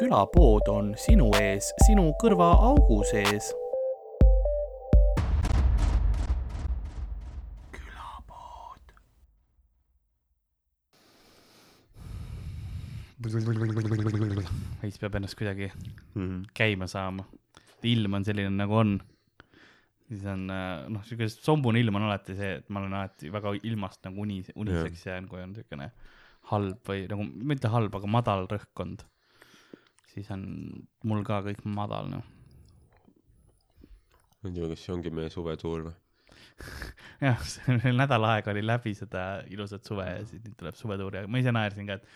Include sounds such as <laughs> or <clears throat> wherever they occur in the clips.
külapood on sinu ees, sinu kõrvaaugu sees. külapood. veits peab ennast kuidagi mm. -hmm. käima saama. ilm on selline nagu on. siis on äh, noh, siuke sombune ilm on alati see, et ma olen alati väga ilmast nagu uni, uniseks jään, kui on siukene halb või nagu mitte halb, aga madal rõhkkond. Siis on mul ka kõik madal noh. ma ei tea, kas see ongi meie suvetuur või? <laughs> jah, see nädal aega oli läbi seda ilusat suve ja siis nüüd tuleb suvetuur ja ma ise naersin ka, et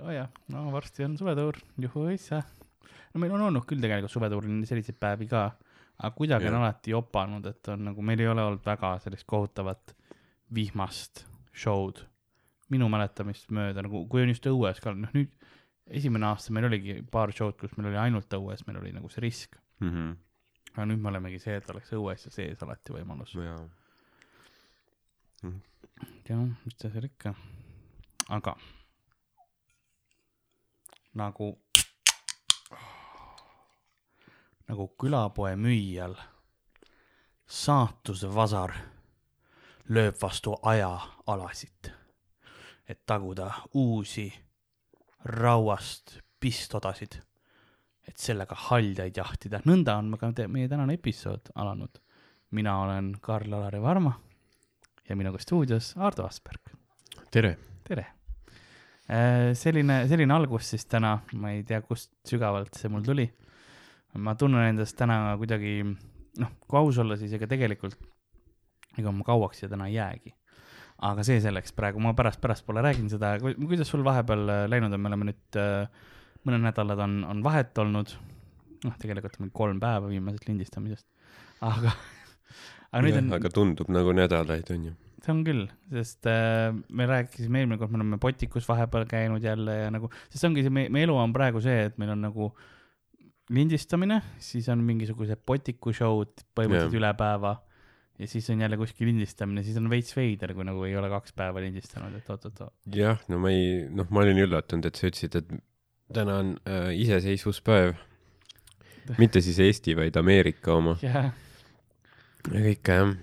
oo oh jah, no varsti on suvetuur, juhuissa. no meil on olnud küll tegelikult suvetuuril selliseid päevi ka, aga kuidagi Jah. on alati jopanud, et on nagu, meil ei ole olnud väga sellist kohutavat vihmast show'd. minu mäletamist mööda nagu, kui on just õues ka, noh nüüd esimene aasta meil oligi paar show'd, kus meil oli ainult õues, meil oli nagu see risk. mm. -hmm. aga nüüd me olemegi see, et oleks õues ja sees alati võimalus. jah, mis ta seal ikka. aga nagu, nagu külapoe müüjal saatuse vasar lööb vastu aja-alasid, et taguda uusi rauast pistodasid, et sellega haljaid jahtida. nõnda on ka te- meie tänane episood alanud. mina olen Karl-Alari Varma ja minuga stuudios Ardo Asperg tere. tere! selline, selline algus siis täna, ma ei tea, kust sügavalt see mul tuli. ma tunnen endast täna kuidagi, noh, kui aus olla, siis ega tegelikult, ega ma kauaks siia täna ei jäägi. Aga see selleks, praegu ma pärast, pärastpoole räägin seda, kuidas sul vahepeal äh, läinud on, me oleme nüüd äh, mõned nädalad on, on vahet olnud. noh, tegelikult on kolm päeva viimasest lindistamisest, aga, aga nüüd on aga tundub nagu nädalaid on ju. see on küll, sest äh, me rääkisime eelmine kord, me oleme Botikus vahepeal käinud jälle ja nagu, sest see ongi see, meie, elu on praegu see, et meil on nagu lindistamine, siis on mingisugused Botiku show'd põhimõtteliselt Jah. üle päeva ja siis on jälle kuskil lindistamine, siis on veits veider, kui nagu ei ole kaks päeva lindistanud, et oot-oot-oot. jah, no ma ei, noh, ma olin üllatunud, et sa ütlesid, et täna on äh, iseseisvuspäev. <laughs> mitte siis Eesti, vaid Ameerika oma. jah, ja kõik jah,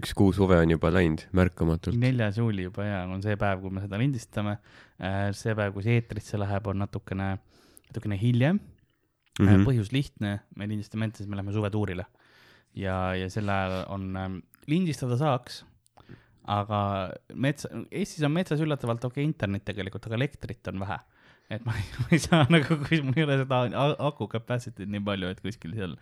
üks kuu suve on juba läinud märkamatult. neljas juuli juba ja on see päev, kui me seda lindistame. see päev, kui see eetrisse läheb, on natukene, natukene hiljem mm. -hmm. põhjus lihtne, me lindistame ette, siis me läheme suvetuurile. Ja, ja sel ajal on ähm, lindistada saaks, aga metsa, Eestis on metsas üllatavalt okei okay, internet tegelikult, aga elektrit on vähe. et ma ei, <laughs> ma ei saa nagu, kui mul ei ole seda aku capacity't nii palju, et kuskil seal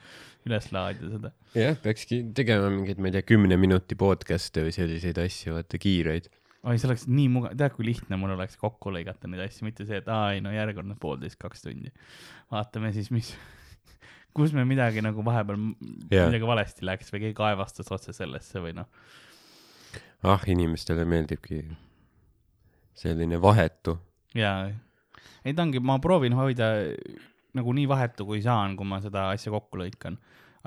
üles laadida seda. jah, peakski tegema mingeid, ma ei tea, kümne minuti podcast'e või selliseid asju, vaata kiireid. oi, see oleks nii mugav, tead, kui lihtne mul oleks kokku lõigata neid asju, mitte see, et aa ei no järjekordne poolteist, kaks tundi. vaatame siis, mis, kus me midagi nagu vahepeal Jaa. midagi valesti läks või keegi kaevastas otse sellesse või noh. ah, inimestele meeldibki selline vahetu. jaa, ei ta ongi, ma proovin hoida nagu nii vahetu kui saan, kui ma seda asja kokku lõikan.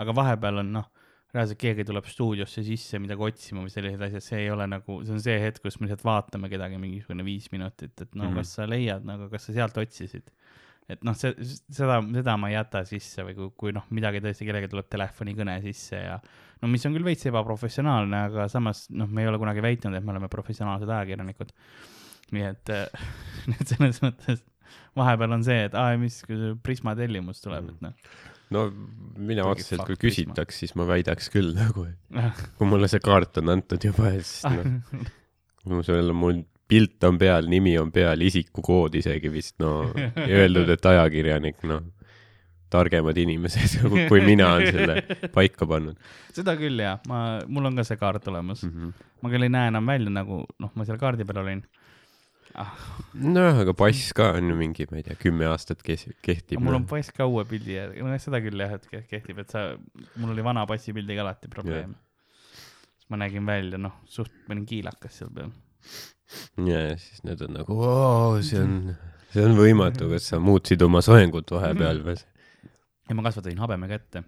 aga vahepeal on noh, reaalselt keegi tuleb stuudiosse sisse midagi otsima või sellised asjad, see ei ole nagu, see on see hetk, kus me lihtsalt vaatame kedagi mingisugune viis minutit, et no mm. -hmm. kas sa leiad nagu, kas sa sealt otsisid. Et noh, see, seda, seda ma ei jäta sisse või kui, kui noh, midagi tõesti kellelgi tuleb telefonikõne sisse ja no mis on küll veits ebaprofessionaalne, aga samas noh, me ei ole kunagi väitnud, et me oleme professionaalsed ajakirjanikud. nii et, <laughs> et selles mõttes vahepeal on see, et aa, mis Prisma tellimus tuleb, et noh. no mina otseselt, kui küsitaks, siis ma väidaks küll nagu, <laughs> kui mulle see kaart on antud juba ja siis noh, no seal on mul pilt on peal, nimi on peal, isikukood isegi vist no ja öeldud, et ajakirjanik, noh, targemad inimesed <laughs> kui- mina on selle paika pannud seda küll jah, ma, mul on ka see kaart olemas mm. -hmm. ma küll ei näe enam välja nagu noh, ma seal kaardi peal olin ah,. nojah, aga pass ka on ju mingi, ma ei tea, kümme aastat kes-, kehtib. mul on pass ka uue pildi järgi, no seda küll jah, et ke- kehtib, et sa, mul oli vana passipildiga alati probleem. siis ma nägin välja noh, suht, ma olin kiilakas seal peal. Ja siis need on nagu, see on, see on võimatu, kas sa muutsid oma soengut vahepeal või? ja ma kasvatasin habeme kätte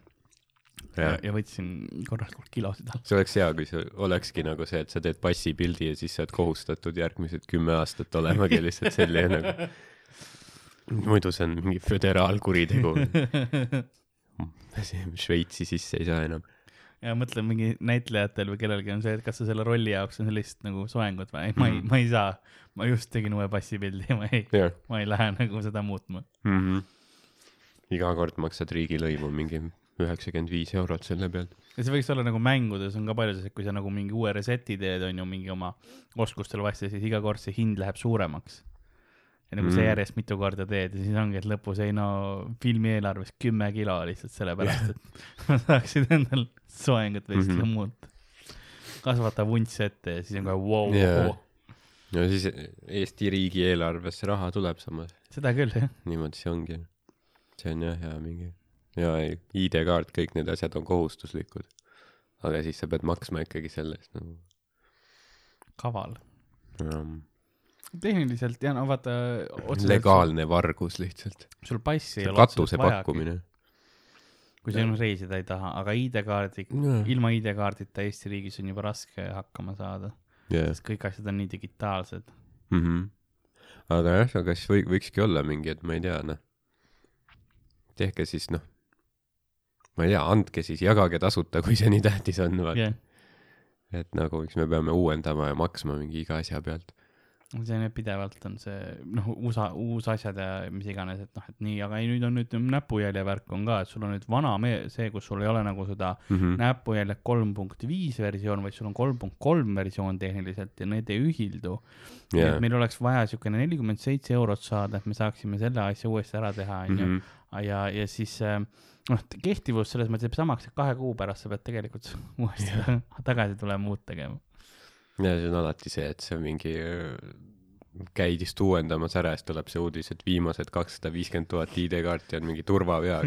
ja, ja võtsin korralikult kilosid alla. see oleks hea, kui see olekski nagu see, et sa teed passipildi ja siis sa oled kohustatud järgmised kümme aastat olemagi lihtsalt selline nagu. muidu see on mingi föderaalkuritegu. <laughs> Šveitsi sisse ei saa enam. Ja mõtlen mingi näitlejatel või kellelgi on see, et kas sa selle rolli jaoks on sellist nagu soengut või, ma ei, Mhm. ma ei saa. ma just tegin uue passipildi ja ma ei, jah ma ei lähe nagu seda muutma. mm. -hmm. iga kord maksad riigilõivu mingi üheksakümmend viis eurot selle pealt. ja see võiks olla nagu mängudes on ka palju see, et kui sa nagu mingi uue reset'i teed, on ju mingi oma oskustele vastu, siis iga kord see hind läheb suuremaks. Ja nagu mm. sa Mm. järjest mitu korda teed ja siis ongi, et lõpus ei no filmi eelarves kümme kilo lihtsalt sellepärast, et <laughs> ma saaksid endal soengut või seda Mhm. muud. kasvatab vunts ette ja siis on kohe vau wow., no siis Eesti riigieelarvesse raha tuleb samas, seda küll jah. niimoodi see ongi. see on jah hea mingi, ja ei, ID-kaart, kõik need asjad on kohustuslikud. aga siis sa pead maksma ikkagi selle eest nagu kaval. um,. Tehniliselt ja no vaata. legaalne vargus lihtsalt. sul passi ei ole katuse otseselt vajagi, pakkumine. kui sa reisida ei taha, aga ID-kaardi, ilma ID-kaardita Eesti riigis on juba raske hakkama saada, jah, sest kõik asjad on nii digitaalsed. mhmh. aga jah, aga siis või, võikski olla mingi, et ma ei tea, noh. tehke siis noh, ma ei tea, andke siis, jagage tasuta, kui see nii tähtis on, vaata jah, et nagu miks me peame uuendama ja maksma mingi iga asja pealt. Ju pidevalt on see noh, USA, uusasjad ja mis iganes, et noh, et nii, aga ei, nüüd on nüüd näpujälje värk on ka, et sul on nüüd vana me-, see, kus sul ei ole nagu seda Mhm. näpujälje kolm punkt viis versioon, vaid sul on kolm punkt kolm versioon tehniliselt ja need ei ühildu. jah et, meil oleks vaja siukene nelikümmend seitse eurot saada, et me saaksime selle asja uuesti ära teha, onju. Mhm. ja, ja siis äh, noh, kehtivus selles mõttes jääb samaks, et kahe kuu pärast sa pead tegelikult <laughs> uuesti tagasi tulema uut tegema. Ja see on alati see, et see on mingi, käid just uuendamas ära siis tuleb see uudis, et viimased kakssada viiskümmend tuhat ID-kaarti on mingi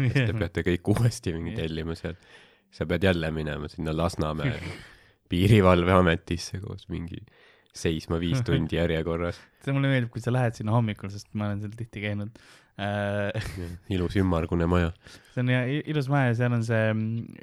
siis te peate kõik uuesti mingi tellima sealt. sa pead jälle minema sinna Lasnamäe <laughs> piirivalveametisse koos mingi seisma viis <laughs> tundi järjekorras. see mulle meeldib, kui sa lähed sinna hommikul, sest ma olen seal tihti käinud äh,. <laughs> ilus ümmargune maja. see on ja ilus maja, seal on see,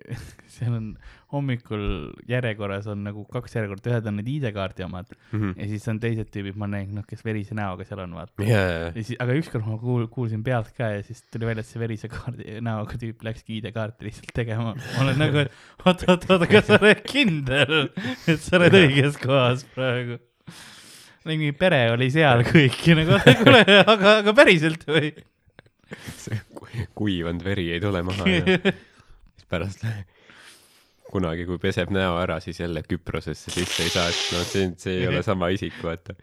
<laughs> seal on hommikul järjekorras on nagu kaks järjekorda, ühed on need ID-kaardi omad ja siis on teised tüübid, ma näen, noh, kes verise näoga seal on, vaata. ja siis, aga ükskord ma kuul-, kuulsin pealt ka ja siis tuli välja, et see verise kaardi, näoga tüüp läkski ID-kaarti lihtsalt tegema. ma olen nagu, et oot, oot, oot, kas sa oled kindel, et sa oled õiges kohas praegu? Mingi pere oli seal kõik ja nagu, kuule, aga, aga päriselt või? see ku- kuivanud veri ei tule maha ja siis <laughs> pärast kunagi, kui peseb näo ära, siis jälle Küprosesse sisse ei saa, et noh, see, see ei ole sama isik, vaata.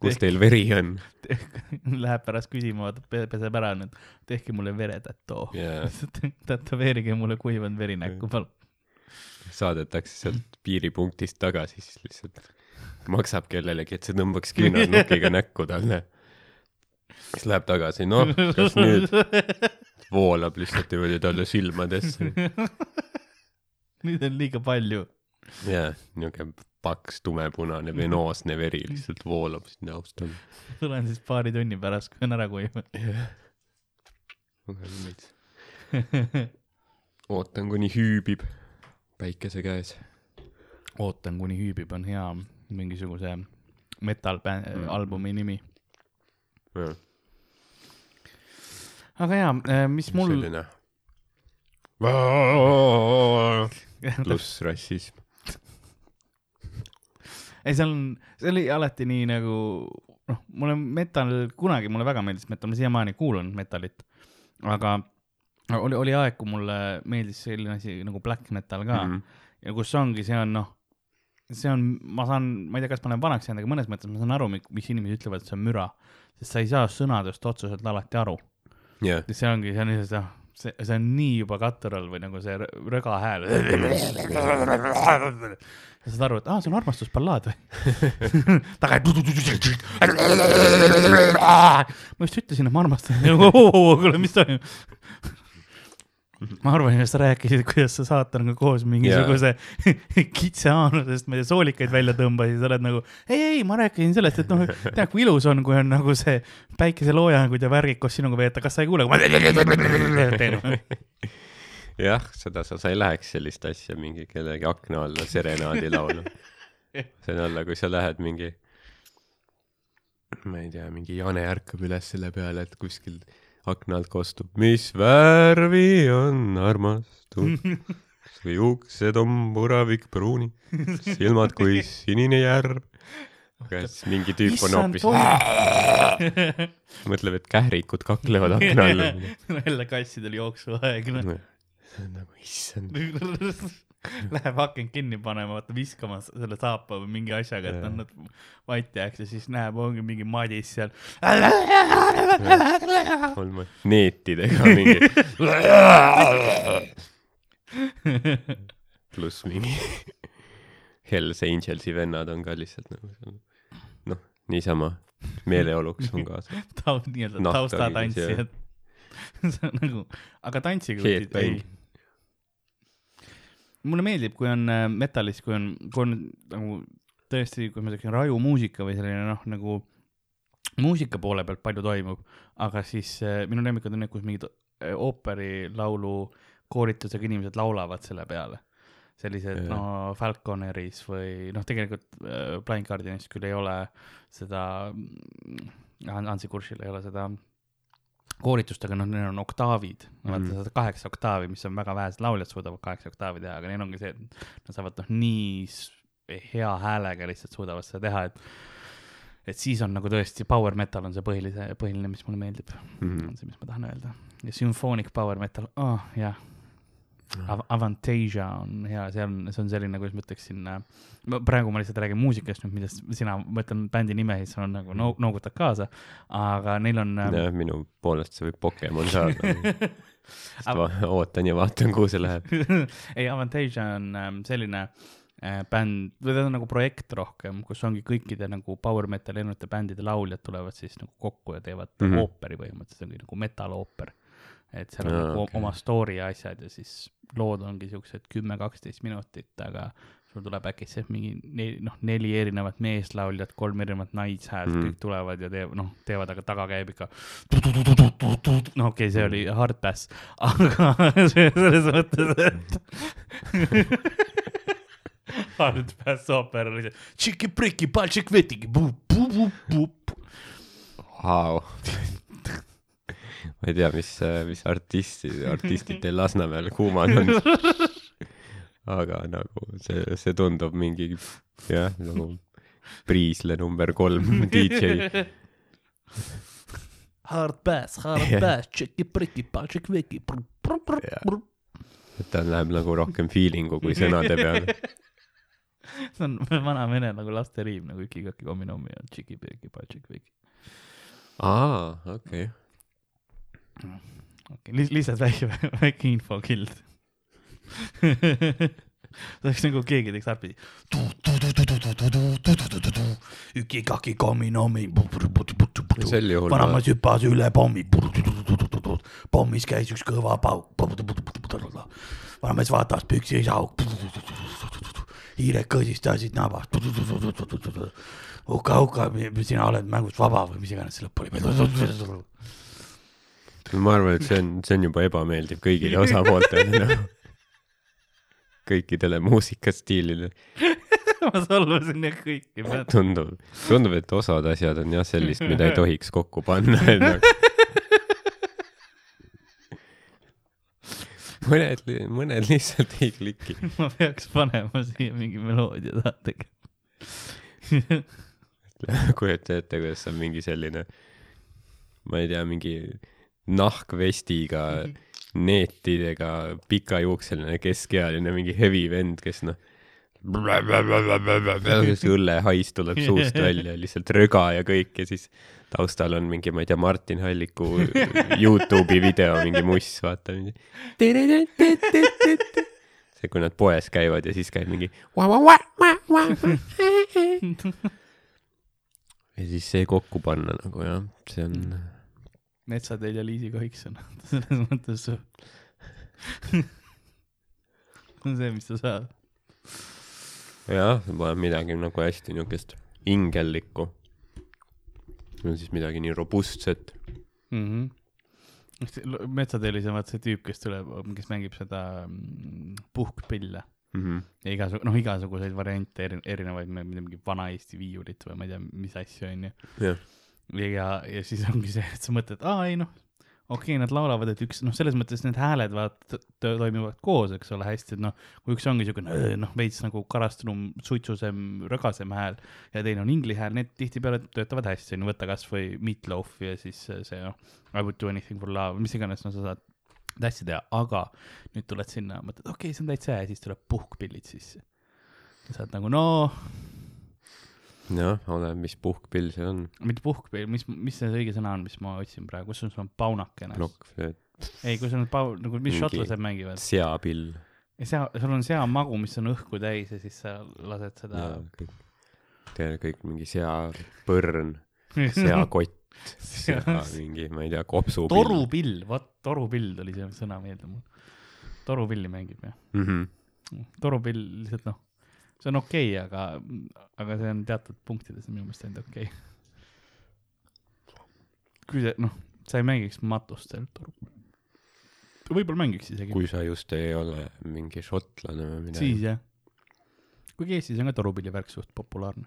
kus teil veri on? <laughs> Läheb pärast küsima, vaata, peseb ära nüüd, tehke mulle veretatoo ja <laughs> tätoveerige mulle kuivanud veri näkku, palun. saadetakse sealt piiripunktist tagasi, siis lihtsalt maksab kellelegi, et see tõmbaks küünarnukiga näkku talle. siis läheb tagasi, noh, kas nüüd <laughs> voolab lihtsalt niimoodi talle silmadesse. <laughs> nüüd on liiga palju. jaa, niisugune paks tumepunane venoosne veri lihtsalt voolab siit näost talle. tulen siis paari tunni pärast, kui on ära kuivanud. <laughs> ootan, kuni hüübib päikese käes. ootan, kuni hüübib, on hea mingisuguse metal bänd- Mm. albumi nimi. aga jaa, mis mul, selline pluss rassism. ei seal on, see oli alati nii nagu noh, mulle metal kunagi mulle väga meeldis metal, ma siiamaani kuulan metalit, aga oli, oli aeg, kui mulle meeldis selline asi nagu black metal ka mm. Mhm. ja kus ongi, see on noh, see on, ma saan, ma ei tea, kas ma olen vanaks jäänud, aga mõnes mõttes ma saan aru, mis inimesed ütlevad, et see on müra, sest sa ei saa sõnadest otseselt alati aru ja see ongi, see on lihtsalt noh, see, see on nii juba kattural või nagu see röga hääl. ja saad aru, et aa, see on armastusballaad või? taga. ma just ütlesin, et ma armastan. <laughs> kuule, mis toimub? Ma arvan, et sa rääkisid, kuidas sa saatanaga koos mingisuguse <laughs> kitse aanusest, ma ei tea, soolikaid välja tõmbasid, sa oled nagu ei, ei, ma rääkisin sellest, et noh, tead, kui ilus on, kui on nagu see päikeseloojanguid ja värgid koos sinuga veeta, kas sa ei kuule? <laughs> jah, seda sa, sa ei läheks sellist asja mingi kellegi akna alla serenaadi laulma. see on jälle, kui sa lähed mingi ma ei tea, mingi Jane ärkab üles selle peale, et kuskil akna alt kostub, mis värvi on armastus, <laughs> su juuksed on puravik pruuni, silmad kui sinine järv. siis mingi tüüp on hoopis, <laughs> mõtleb, et kährikud kaklevad akna all. jälle kassidel jooksuaeg, noh. see on nagu, issand, <laughs> <laughs> Läheb akent kinni panema, vaata viskama selle saapa või mingi asjaga, et nad vait jääks ja siis näeb, ongi mingi madis seal. on neetidega <laughs> mingi, pluss mingi <laughs> Hells Angelsi vennad on ka lihtsalt nagu noh, niisama meeleoluks on kaasa. taust, nii-öelda Nahka taustatantsijad. see on nagu, aga tantsiga Headbang. Mulle meeldib, kui on äh, metalis, kui on, kui on nagu tõesti, kui ma räägin raju muusika või selline noh, nagu muusika poole pealt palju toimub, aga siis äh, minu lemmikud on need, kus mingid äh, ooperilaulu kooritusega inimesed laulavad selle peale. sellised Jaa. no Falconeris või noh, tegelikult äh, Blind Guardianis küll ei ole seda, Hansi Kursil ei ole seda koolitust, aga noh, neil on oktaavid mm, -hmm. Vaata seda kaheksa oktaavi, mis on väga vähesed lauljad suudavad kaheksa oktaavi teha, aga neil ongi see, et nad saavad noh, nii hea häälega lihtsalt suudavad seda teha, et et siis on nagu tõesti power metal on see põhilise, põhiline, mis mulle meeldib mm, -hmm. on see, mis ma tahan öelda. ja sümfoonic power metal, oh jah Av, Avantasia on hea, see on, see on selline, kuidas ma ütleksin, praegu ma lihtsalt räägin muusikast nüüd, millest sina, ma ütlen bändi nime, siis on nagu no, noogutad kaasa, aga neil on äh, jah, minu poolest see võib Pokemon saada. <laughs> ootan ja vaatan, kuhu see läheb. <laughs> ei, Avantasia on ähm, selline äh, bänd või ta on nagu projekt rohkem, kus ongi kõikide nagu power metal'i erinevate bändide lauljad tulevad siis nagu kokku ja teevad mm. -hmm. ooperi põhimõtteliselt, see ongi nagu metal-ooper. Et seal on Aa, nagu okei. oma story ja asjad ja siis lood ongi siuksed kümme-kaksteist minutit, aga sul tuleb äkki see mingi neli, noh, neli erinevat meeslauljat, kolm erinevat naishäält mm, kõik tulevad ja teevad, noh, teevad, aga taga käib ikka. no okei okay,, see oli hard pass, aga selles mõttes, et hard pass ooper oli see tšiki-priki, paltšik-vetiki, pup-pup-pup. Vau. Ma ei tea, mis, mis artisti, artistid teil <laughs> Lasnamäel kuumad on. aga nagu see, see tundub mingi jah, nagu Priisle number kolm DJ. Hard pass, hard Jah. pass, tšiki-priki, paltšik-veki. et ta läheb nagu rohkem feeling'u kui sõnade peale. <laughs> see on vana vene nagu lasteriim nagu Iki-Kaki kominomi on tšiki-priki, paltšik-veki. aa, okei. okei, lihtsalt väike, väike infokild. <laughs> see oleks nagu keegi teeks arpi. Ükikaki kominomi. sel juhul vanamees hüppas üle pommi. pommis käis üks kõva pauk. vanamees vaatas, püksi ei saa. hiired kõsistasid nabast. Uka, Uka, sina oled mängust vaba või mis iganes see lõpp oli. Ma arvan, et see on, see on juba ebameeldiv kõigile osapooltele no.. kõikidele muusikastiilidele. <laughs> ma solvasin neid kõiki. tundub, tundub, et osad asjad on jah sellist, mida ei tohiks kokku panna. Nagu... mõned, mõned lihtsalt ei kliki. <laughs> ma peaks panema siia mingi meloodia taha tegema. <laughs> kujuta ette, kuidas on mingi selline, ma ei tea, mingi nahkvestiga, neetidega, pikajuukseline keskealine mingi heavy vend, kes noh, <laughs> õllehais tuleb suust välja, lihtsalt röga ja kõik ja siis taustal on mingi, ma ei tea, Martin Halliku Youtube'i video, mingi muss, vaata mingi. see, kui nad poes käivad ja siis käib mingi. <laughs> ja siis see kokku panna nagu jah, see on, metsateel ja Liisi Kaikson, <laughs> selles mõttes <laughs> see on see, mis sa saad. jah, sa paned midagi nagu hästi niukest ingellikku. see on siis midagi nii robustset. mm. -hmm. metsateelis on vaata see tüüp, kes tuleb, kes mängib seda mm, puhkpille Mhm. ja igasugu, noh, igasuguseid variante, eri-, erinevaid, mingi vana-eesti viiulit või ma ei tea, mis asju, onju. jah, ja, ja siis ongi see, et sa mõtled, aa ei noh, okei okay,, nad laulavad, et üks noh, selles mõttes need hääled vaata to- toimivad koos, eks ole, hästi, et noh, kui üks ongi siukene noh, veits nagu karastunum, suitsusem, rõgasem hääl ja teine on ingli hääl, need tihtipeale töötavad hästi, no võta kasvõi Meatloaf ja siis see noh, I would do anything for love, mis iganes, no sa saad hästi teha, aga nüüd tuled sinna, mõtled, okei okay,, see on täitsa hea ja siis tuleb puhkpillid sisse. sa oled nagu no jah, oleneb, mis puhkpill see on. mitte puhkpill, mis, mis see õige sõna on, mis ma otsin praegu, kus on on paunakene? plokkflööt, ei, kui sul on pau-, nagu mis šotlased mängivad, seapill sea, sul on seamagu, mis on õhku täis ja siis sa lased seda tead kõik mingi seapõrn, <laughs> seakott, <laughs> sea mingi, ma ei tea, kopsupill. torupill, vot torupill tuli see sõna meelde mul. torupilli mängib jah, mm. -hmm. torupill lihtsalt noh, see on okei okay,, aga, aga see on teatud punktides minu meelest ainult okei okay.. kui see noh, sa ei mängiks matust seal toru. võib-olla mängiks isegi. kui sa just ei ole mingi šotlane või midagi. siis jah. kuigi Eestis on ka torupillivärk suht populaarne.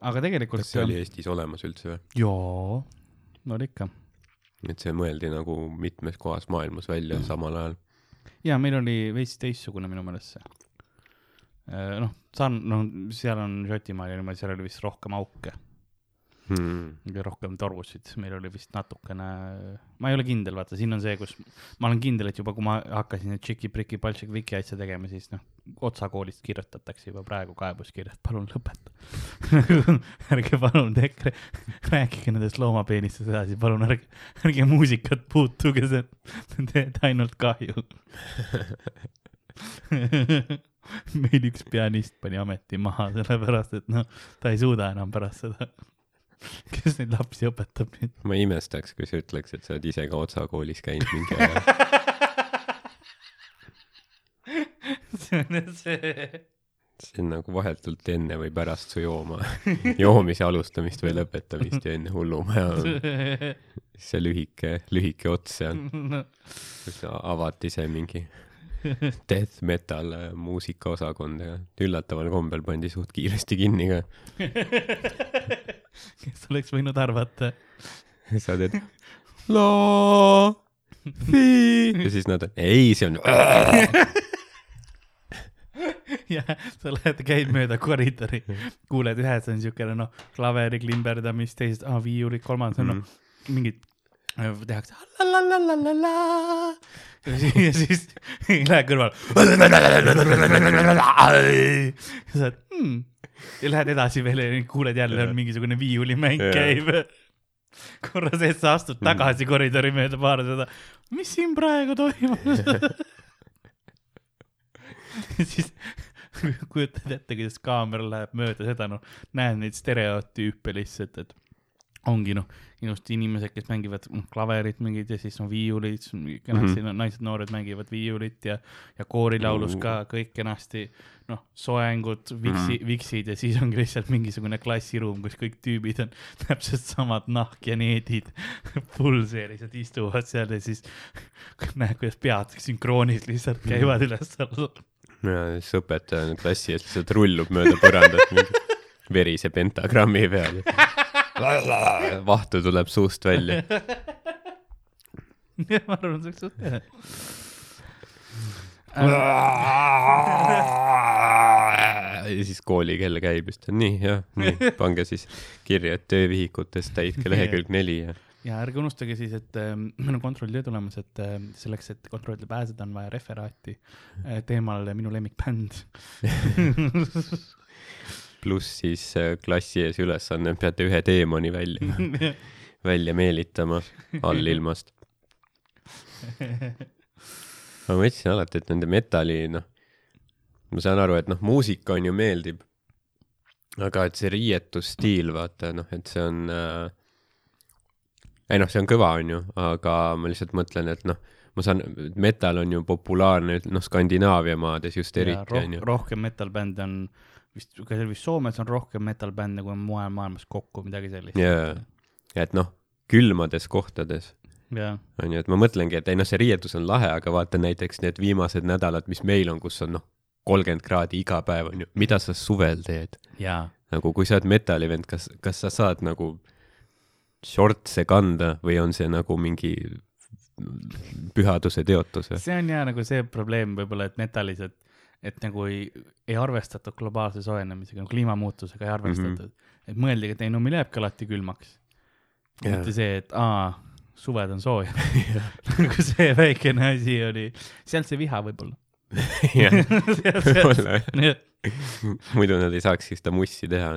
aga tegelikult kas see oli Eestis olemas üldse või? jaa, no oli ikka. et see mõeldi nagu mitmes kohas maailmas välja samal ajal. ja meil oli veits teistsugune minu meelest see. noh, saan-, noh, seal on Šotimaal ja niimoodi, seal oli vist rohkem auke Hmm. rohkem torusid, meil oli vist natukene, ma ei ole kindel, vaata, siin on see, kus ma olen kindel, et juba kui ma hakkasin neid tšiki-priki paltšik-viki asja tegema, siis noh, Otsa koolist kirjutatakse juba praegu kaebuskirja, et palun lõpeta. <laughs> ärge palun tehke, rääkige nendest loomapeenistest edasi, palun ärge, ärge muusikat puutuge, see, te teete ainult kahju. <laughs> <laughs> meil üks pianist pani ameti maha, sellepärast et noh, ta ei suuda enam pärast seda. kes neid lapsi õpetab nüüd? ma imestaks, kui sa ütleks, et sa oled ise ka Otsa koolis käinud mingi aja. <laughs> see on see. see on nagu vahetult enne või pärast su jooma, joomise alustamist või lõpetamist ja enne hullumaja. <laughs> see lühike, lühike ots seal, kus avati see mingi <laughs> death metal äh, muusikaosakond ja üllataval kombel pandi suht kiiresti kinni ka. <laughs> kes oleks võinud arvata? <laughs> sa teed la fi. Ja siis nad on ei, see on ja sa lähed, käid mööda koridori, kuuled ühes on siukene noh, klaveri klimberdamist, teises ah, viiulit, kolmandas on noh, mingid äh, tehakse la-la-la-la-la-la ja siis, <laughs> ja siis lähed kõrvale. <laughs> sa oled hmm. ja lähed edasi veel ja kuuled jälle on mingisugune viiulimäng käib. <laughs> korra sees sa astud tagasi koridori mööda paar seda, mis siin praegu toimub? ja siis kujutad ette, kuidas kaamera läheb mööda seda, noh, näed neid stereotüüpe lihtsalt, et ongi noh, ilusti inimesed, kes mängivad noh, klaverit mingid ja siis on viiulid, kenasti mm -hmm. naised noored mängivad viiulit ja, ja koorilaulus ka kõik kenasti, noh, soengud, viksi mm, -hmm. viksid ja siis ongi lihtsalt mingisugune klassiruum, kus kõik tüübid on <laughs> täpselt samad nahkjaneedid, <laughs> pulseerised istuvad seal ja siis <laughs> näed, kuidas pead sünkroonis lihtsalt käivad üles-alla. ja siis õpetaja on klassi ees lihtsalt rullub mööda põrandat mingi verise pentagrammi peal. Vahtu tuleb suust välja. <laughs> ma arvan, see oleks suht hea. ja siis koolikell käib just, nii jah, nii pange siis kirja, et töövihikutest täitke lehekülg neli ja ja ärge unustage siis, et äh, meil on kontrolltöö tulemas, et äh, selleks, et kontrollida pääseda, on vaja referaati äh, teemal minu lemmikbänd. <laughs> pluss siis äh, klassi ees ülesanne, peate ühe teemani välja, <laughs> välja meelitama allilmast. ma mõtlesin alati, et nende metalli, noh, ma saan aru, et noh, muusika on ju meeldib. aga et see riietusstiil, vaata noh, et see on äh,, ei noh, see on kõva, onju, aga ma lihtsalt mõtlen, et noh, ma saan, metal on ju populaarne, noh, Skandinaavia maades just eriti, onju. rohkem metal-bände on vist, ka seal vist Soomes on rohkem metal-bände kui on mujal maailmas kokku, midagi sellist. jaa, et noh, külmades kohtades. Jaa, onju, et ma mõtlengi, et ei noh, see riietus on lahe, aga vaata näiteks need viimased nädalad, mis meil on, kus on noh, kolmkümmend kraadi iga päev onju, mida sa suvel teed? jaa, nagu kui sa oled metalivend, kas, kas sa saad nagu shortse kanda või on see nagu mingi pühaduse teotus see on ja nagu see probleem võib-olla, et metalis, et, et nagu ei, ei arvestatud globaalse soojenemisega, kliimamuutusega ei arvestatud mm. -hmm. et mõeldigi, et ei no meil jääbki alati külmaks. Mitte see, et aa, suved on soojad. <laughs> <laughs> nagu see väikene asi oli, sealt see viha võib-olla. <laughs> jah, võib-olla sul muidu nad ei saakski seda mussi teha.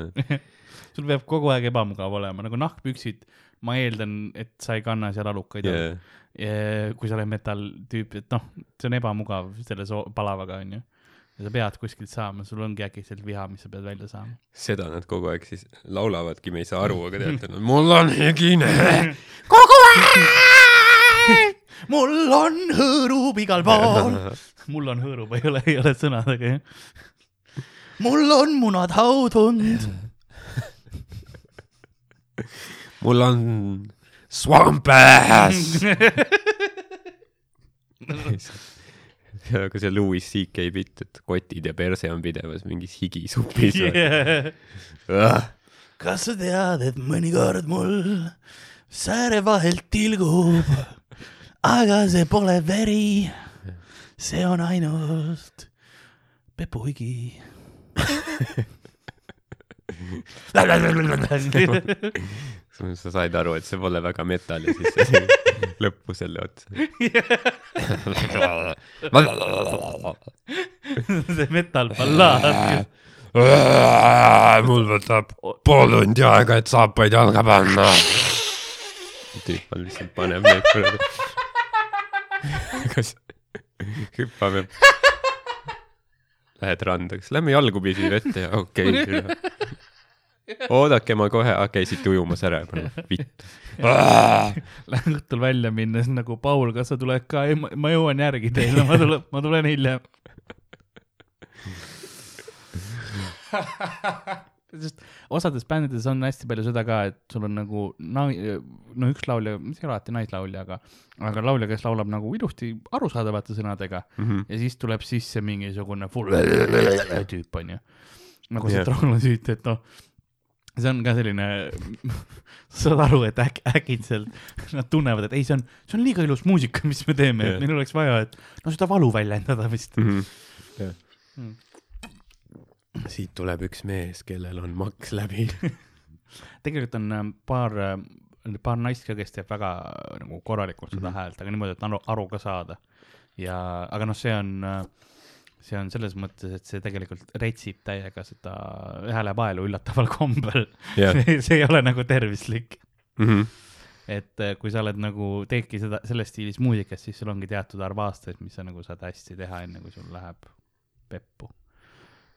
peab kogu aeg ebamugav olema, nagu nahkpüksid, ma eeldan, et sa ei kanna seal alukaid yeah., kui sa oled metalltüüp, et noh, see on ebamugav selle soo-, palavaga, onju. Ja sa pead kuskilt saama, sul ongi äkitselt viha, mis sa pead välja saama. seda nad kogu aeg siis laulavadki, me ei saa aru, aga teate, <laughs> mul on higine. <laughs> mul on hõõrub igal pool. <laughs> mul on hõõrub, ei ole, ei ole sõnadega, jah. mul on munad haudunud. mul on swamp ass. <laughs> aga see Louis CK bitt, et kotid ja perse on pidevas mingis higisupis yeah. <laughs> kas sa tead, et mõnikord mul sääre vahelt tilgub, aga see pole veri, see on ainult pepuhigi. <laughs> sa said aru, et see pole väga metal ja siis <laughs> lõppu selle otsa. <laughs> see metal-ballaad. <laughs> mul võtab pool tundi aega, et saapaid jalga panna. tüüp on lihtsalt paneb neid kuradi. kas hüppame? Lähed randa, kas lähme jalgupidi vette ja okei okay,. <laughs> oodake, ma kohe, käisite ujumas ära juba, vittu. Lähen õhtul välja minnes nagu Paul, kas sa tuled ka, ei ma jõuan järgi teile, ma tulen, ma tulen hiljem. <laughs> sest osades bändides on hästi palju seda ka, et sul on nagu nai-, no üks laulja, mis ei ole alati naislaulja, aga, aga laulja, kes laulab nagu ilusti arusaadavate sõnadega Mhm. ja siis tuleb sisse mingisugune full <laughs> tüüp onju. nagu see Jah. trollosüüt, et noh, see on ka selline, <laughs> sa saad aru, et äk-, äkitselt nad tunnevad, et ei, see on, see on liiga ilus muusika, mis me teeme Jah. et meil oleks vaja, et no seda valu väljendada vist. Mhm. jah Mm. siit tuleb üks mees, kellel on maks läbi. <laughs> tegelikult on äh, paar, paar naist ka, kes teeb väga äh, nagu korralikult seda Mhm. häält, aga niimoodi, et aru, aru ka saada. ja, aga noh, see on, see on selles mõttes, et see tegelikult retsib täiega seda häälepaelu üllataval <laughs> kombel. jah, <laughs> see ei ole nagu tervislik. Mhm. et äh, kui sa oled nagu, teedki seda, selles stiilis muusikat, siis sul ongi teatud arv aastaid, mis sa nagu saad hästi teha, enne kui sul läheb peppu.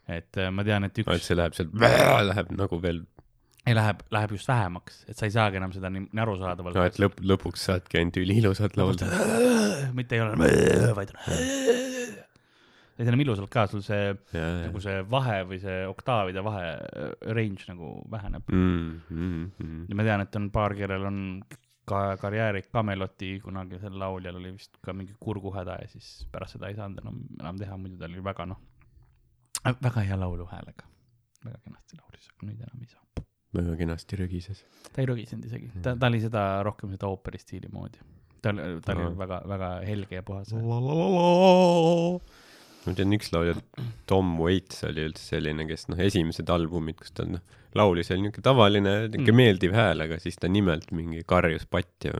et äh, ma tean, et et üks see läheb sealt, <laughs> läheb nagu veel, ei läheb, läheb just vähemaks, et sa ei saagi enam seda nii arusaadavalt no et lõpp, lõpuks saadki ainult üliilusat laulda. mitte ei ole, vaid on. See enam ilusalt ka, sul see nagu see vahe või see oktaavide vahe äh, range nagu väheneb. mm,. ja ma tean, et on paar, kellel on ka karjääri Cameloti kunagisel lauljal oli vist ka mingi kurguhäda ja siis pärast seda ei saanud enam, enam teha, muidu ta oli väga noh, väga hea lauluhäälega. väga kenasti laulis, aga nüüd enam ei saa. väga kenasti rögises. ta ei rögisenud isegi, ta, ta oli seda rohkem seda ooperi stiili moodi. ta oli, ta oli väga, väga helge ja puhas. Ma tean, üks laulja, Tom Waits oli üldse selline, kes noh, esimesed albumid, kus ta noh, laulis oli niuke tavaline, niuke Mm. meeldiv hääl, aga siis ta nimelt mingi karjus patja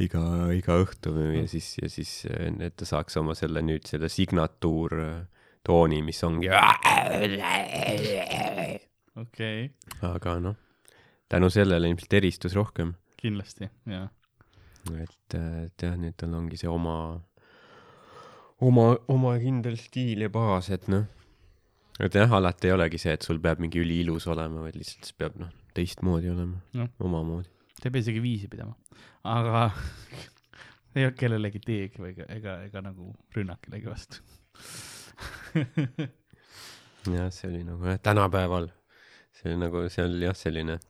iga, iga õhtu ja siis, ja siis, et ta saaks oma selle nüüd selle signatuurtooni, mis ongi. okei, aga noh, tänu sellele ilmselt eristus rohkem, kindlasti, jaa. et, et jah, nüüd tal ongi see oma, oma, oma kindel stiil ja baas, et noh, et jah, alati ei olegi see, et sul peab mingi üliilus olema, vaid lihtsalt see peab noh, teistmoodi olema Jah., omamoodi. ta ei pea isegi viisi pidama, aga <laughs> ei olnud kellelegi teegi või ega, ega, ega nagu rünnak kellegi vastu. <laughs> jah, see oli nagu jah, tänapäeval, see oli nagu, see oli jah, selline,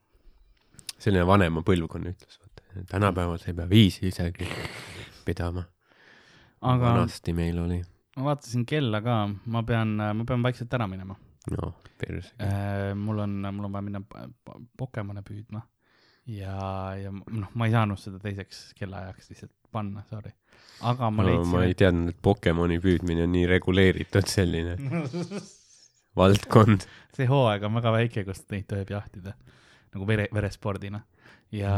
selline vanema põlvkonna ütlus, vaata, tänapäeval sa ei pea viisi isegi pidama. Aga vanasti meil oli, ma vaatasin kella ka, ma pean, ma pean vaikselt ära minema. no perse. mul on, mul on vaja minna po- po- Pokemone püüdma ja, ja noh, ma ei saanud seda teiseks kellaajaks lihtsalt panna, sorry. aga ma no, leidsin ma ei teadnud, et Pokemoni püüdmine on nii reguleeritud selline <laughs> valdkond. see hooaeg on väga väike, kus neid tohib jahtida nagu vere, verespordina ja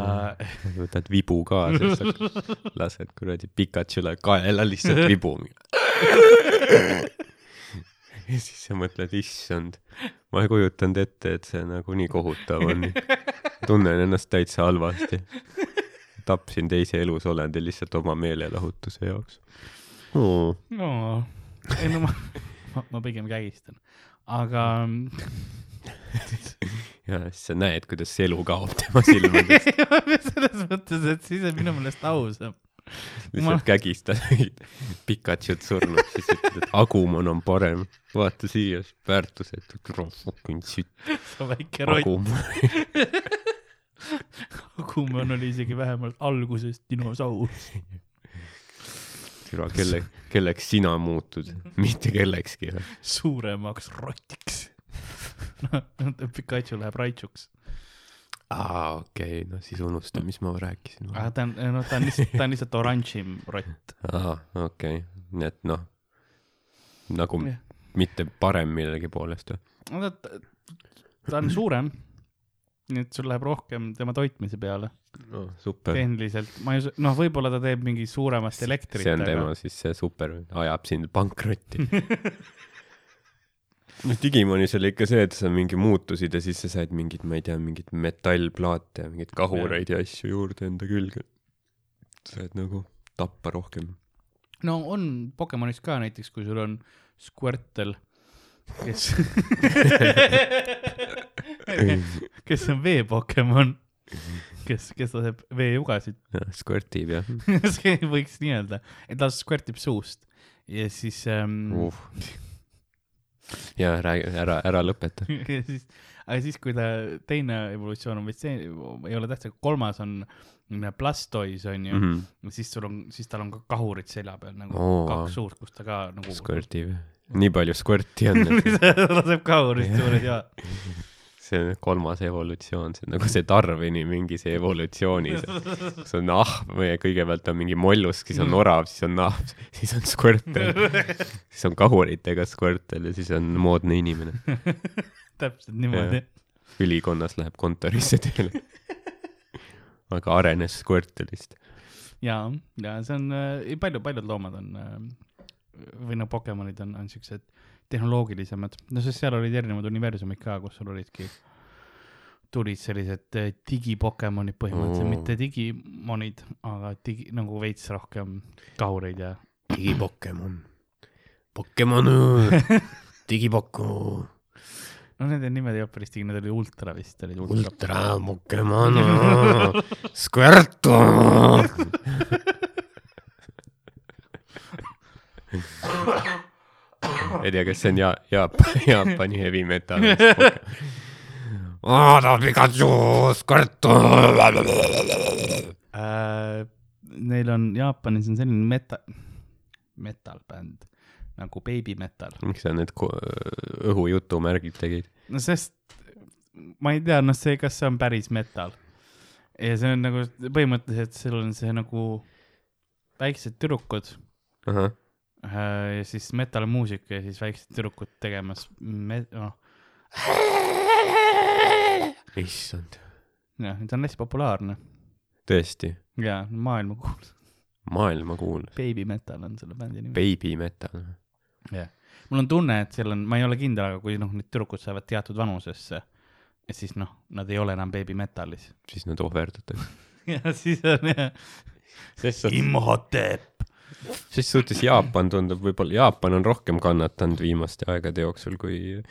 võtad vibu kaasa, <laughs> lased kuradi Pikachule kaela lihtsalt <laughs> vibu. ja siis sa mõtled, issand, ma ei kujutanud ette, et see nagu nii kohutav on. tunnen ennast täitsa halvasti. tapsin teise elusolendi lihtsalt oma meelelahutuse jaoks oh.. no ei no ma, ma, ma pigem kägistan, aga <laughs> ja siis sa näed, kuidas elu kaob tema silmadest. <laughs> selles mõttes, et siis on minu meelest ausam. lihtsalt kägistad Pikachut surnud, siis ütled, et Agumon on parem. vaata siia, väärtusetu, fucking shit, see väike rott, Agumon. <laughs> Kumon oli isegi vähemalt alguses dinosaur. türa, kelle, kelleks sina muutud, mitte kellekski. suuremaks rotiks. Noh, <laughs> Pikachu läheb Raichuks. aa, okei okay,, no siis unusta, mis ma rääkisin. aga ta on, no ta on lihtsalt, ta on lihtsalt oranžim rott. aa, okei okay., nii et noh, nagu Jah. mitte parem millegi poolest või? no ta, ta on suurem. nii et sul läheb rohkem tema toitmise peale no super. tehniliselt, ma ei usu, noh, võib-olla ta teeb mingi suuremat elektrit, see on tema siis see super, ajab sind pankrotti. <laughs> noh, Digimonis oli ikka see, et sa mingi muutusid ja siis sa said mingid, ma ei tea, mingeid metallplaate ja mingeid kahureid ja asju juurde enda külge. sa said nagu tappa rohkem. no on Pokemonis ka näiteks, kui sul on Squirtle, kes <laughs> kes on vee-Pokemon, kes, kes laseb veejugasid, Squirtib jah <laughs> võiks nii öelda, et ta squirtib suust ja siis ähm, uh.. Ja räägi, ära, ära lõpeta. <laughs> ja siis, aga siis, kui ta teine evolutsioon on vist see, ei ole tähtis, kolmas on Blastoise on ju mm. -hmm. siis sul on, siis tal on ka kahurid selja peal nagu Oo. kaks suurt, kus ta ka nagu Squirtib. nii palju Squirti on, <laughs> laseb kahurid suured ja <laughs> see kolmas evolutsioon, see on nagu see Darwini mingi see evolutsioonis. see on ahv või kõigepealt on mingi mollusk, siis on orav, siis on ahv, siis on Squirtle, siis on kahuritega Squirtle ja siis on moodne inimene. täpselt niimoodi. ülikonnas läheb kontorisse tööle. aga arenes Squirtle'ist. ja, ja see on äh,, palju, paljud loomad on äh, või no Pokemonid on, on siuksed tehnoloogilisemad, no sest seal olid erinevad universumid ka, kus sul olidki, tulid sellised äh, digipokemonid põhimõtteliselt oh., mitte digimonid, aga digi, nagu veits rohkem kahureid ja digipokemon. Pokemon, <laughs> digipokku, no nende nimed ei olnud päris digi, need olid ultra vist, olid ultra, ultra Pokemon, <laughs> Squirtle. <laughs> ei tea, kas see on ja-, Jaap-, Jaapani heavy metal. vaata Pikachu, äh,. Neil on Jaapanis on selline meta-, metal bänd nagu Baby Metal. miks sa need ko- õhujutumärgid tegid? no sest ma ei tea, noh, see, kas see on päris metal. ja see on nagu põhimõtteliselt, seal on see nagu väiksed tüdrukud ahah, äh, ja siis metal-muusika ja siis väiksed tüdrukud tegemas me-, noh, issand, jah, ta on hästi populaarne tõesti, ja maailmakuulus. maailmakuul, Baby Metal on selle bändi nimi. baby metal. jah, mul on tunne, et seal on, ma ei ole kindel, aga kui noh, need tüdrukud saavad teatud vanusesse, et siis noh, nad ei ole enam Baby Metalis. siis nad ohverdatakse. <laughs> ja siis on jah, Imhotep. Ses suhtes Jaapan tundub võib-olla, Jaapan on rohkem kannatanud viimaste aegade jooksul kui,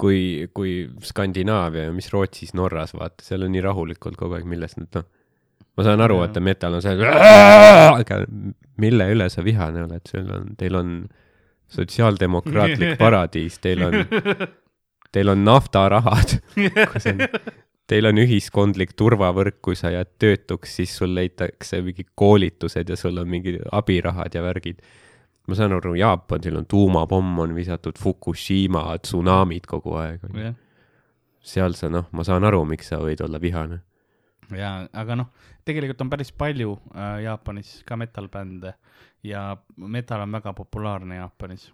kui, kui Skandinaavia ja mis Rootsis, Norras, vaata, seal on nii rahulikult kogu aeg, millest nad noh, ma saan aru, et metal on see, aga mille üle sa vihane oled, sul on, teil on sotsiaaldemokraatlik <laughs> paradiis, teil on, teil on naftarahad, <laughs> kus on teil on ühiskondlik turvavõrk, kui sa jääd töötuks, siis sul leitakse mingid koolitused ja sul on mingid abirahad ja värgid. ma saan aru, Jaapanil on tuumapomm on visatud, Fukushima tsunamid kogu aeg. jah, seal sa noh, ma saan aru, miks sa võid olla vihane. ja aga noh, tegelikult on päris palju äh, Jaapanis ka metal-bände ja metal on väga populaarne Jaapanis.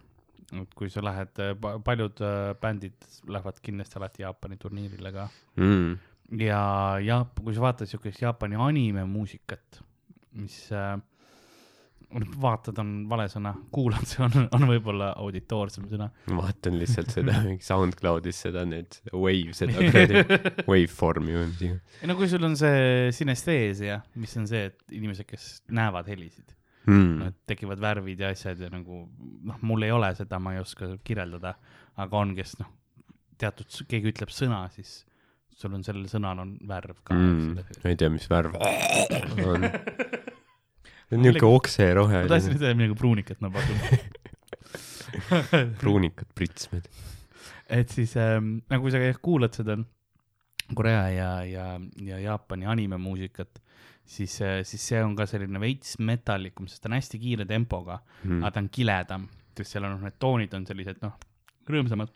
Et kui sa lähed, paljud äh, bändid lähevad kindlasti alati Jaapani turniirile ka Mm. ja Jaap-, kui sa vaatad siukest Jaapani animemuusikat, mis äh,, vaatad on vale sõna, kuulad, see on, on võib-olla auditoorsem sõna. ma vaatan lihtsalt seda <laughs> SoundCloudis seda nüüd Wave, seda kuradi <laughs> Waveformi või mis iganes ei no kui sul on see sinesteesia, mis on see, et inimesed, kes näevad helisid no,, mm.. et tekivad värvid ja asjad ja nagu noh, mul ei ole seda, ma ei oska kirjeldada, aga on, kes noh, teatud, keegi ütleb sõna, siis sul on sellel sõnal on värv ka Mm. ma ei tea, mis värv on. <laughs> niuke okseroheline ma tahtsin, ütelda midagi pruunikat, ma pakun. <laughs> pruunikad pritsmed. et siis ähm, nagu sa kuulad seda Korea ja, ja, ja Jaapani animemuusikat, siis, siis see on ka selline veits metallikum, sest ta on hästi kiire tempoga mm., aga ta on kiledam, sest seal on noh, need toonid on sellised noh, rõõmsamad.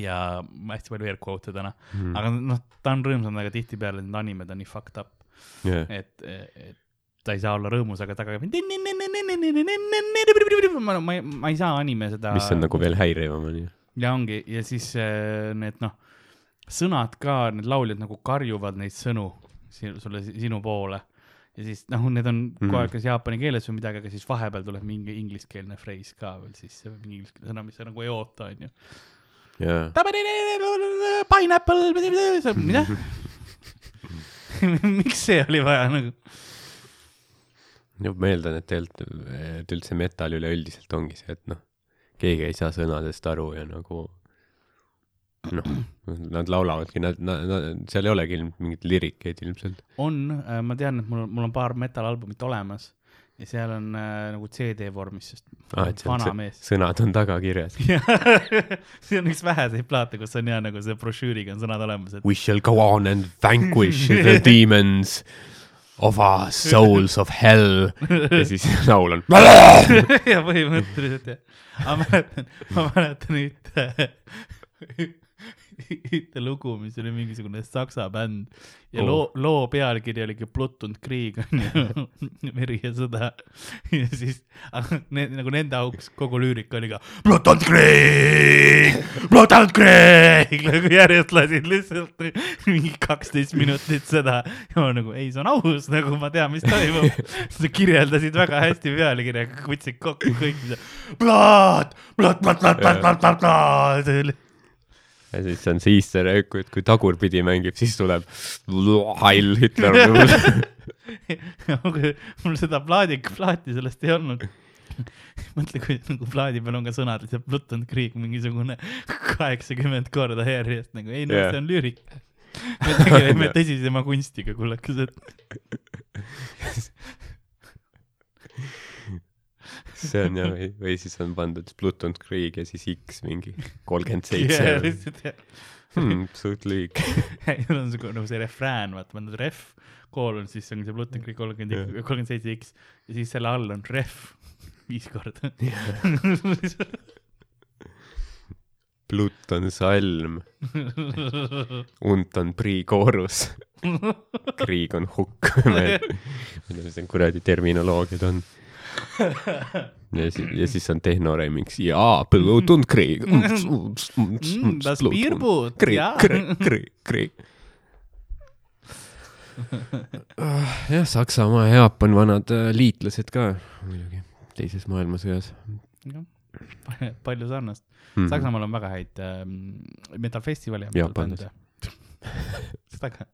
ja hästi palju air quote'e täna mm., aga noh, ta on rõõmsam, aga tihtipeale need animed on nii fucked up, jah, et, et ta ei saa olla rõõmus, aga taga käib. ma, ma, ma ei saa anime seda. mis on nagu veel häirivam on ju. ja ongi ja siis äh, need noh, sõnad ka, need lauljad nagu karjuvad neid sõnu sinu, sulle, sinu poole. ja siis noh, need on Mhm. kogu aeg kas jaapani keeles või midagi, aga siis vahepeal tuleb mingi ingliskeelne freis ka veel siis, mingi ingliskeelne sõna, mis sa nagu ei oota, onju. Pineapple, mida? <laughs> miks see oli vaja nagu? ma eeldan, et tegelikult, et üldse metal üleüldiselt ongi see, et noh, keegi ei saa sõnadest aru ja nagu noh, nad laulavadki, nad, nad, nad, seal ei olegi mingeid lirikeid ilmselt. on, ma tean, et mul, mul on paar metal-albumit olemas ja seal on äh, nagu CD vormis, sest Ah, vana mees. <laughs> sõnad on taga kirjas. see on üks väheseid plaate, kus on hea nagu see brošüüriga on sõnad olemas, et We shall go on and vanquish <laughs> the demons of our souls of hell. ja <laughs> siis laul on. ja põhimõtteliselt jah. ma mäletan, ma mäletan ühte, ühte lugu, mis oli mingisugune saksa bänd ja oh. loo, loo pealkiri oli ikka Blutund Krieg onju, <laughs> veri ja sõda. ja siis, aga need nagu nende auks kogu lüürika oli ka Blutund Krieg, Blutund Krieg, <laughs> nagu järjest lasid lihtsalt mingi kaksteist minutit seda. ja ma nagu ei, see on aus, nagu ma tean, mis toimub. <laughs> sa kirjeldasid väga hästi pealkirjaga, võtsid kokku kõik, mis. Blood, blood, blood, blood, blood, blood, blood, blood ja siis on see easter egg, et kui tagurpidi mängib, siis tuleb Heil Hitler. <laughs> mul seda plaadi, plaati sellest ei olnud. mõtle, kui nagu plaadi peal on ka sõnad lihtsalt and Krieg mingisugune kaheksakümmend korda järjest nagu, ei no Jah. see on lüürika. me tegeleme <laughs> tõsisema kunstiga, kullakesed. <laughs> <laughs> see on jah, või, või siis on pandud Pluton Krieg ja siis X mingi kolmkümmend seitse. <laughs> lihtsalt Hmm, suht lühike. Neil on siuke nagu see refrään, vaata, pandud ref, koolon, siis on see and Krieg kolmkümmend, kolmkümmend seitse X ja siis selle all on ref <laughs> viis korda. Pluton salm, unt on priikoorus, kriig on hukk. ma ei tea, mis need kuradi terminoloogiad on. <laughs> ja siis, ja siis on tehnoremix ja Pluton kriig. Mm, das kriig jaa., kriig, kriig, <laughs> kriig. jah, Saksamaa ja Jaapan, vanad äh, liitlased ka muidugi teises maailmasõjas palju sarnast. mm.. Saksamaal on väga häid metal-festivale ja Jaapanis. <laughs> seda ka.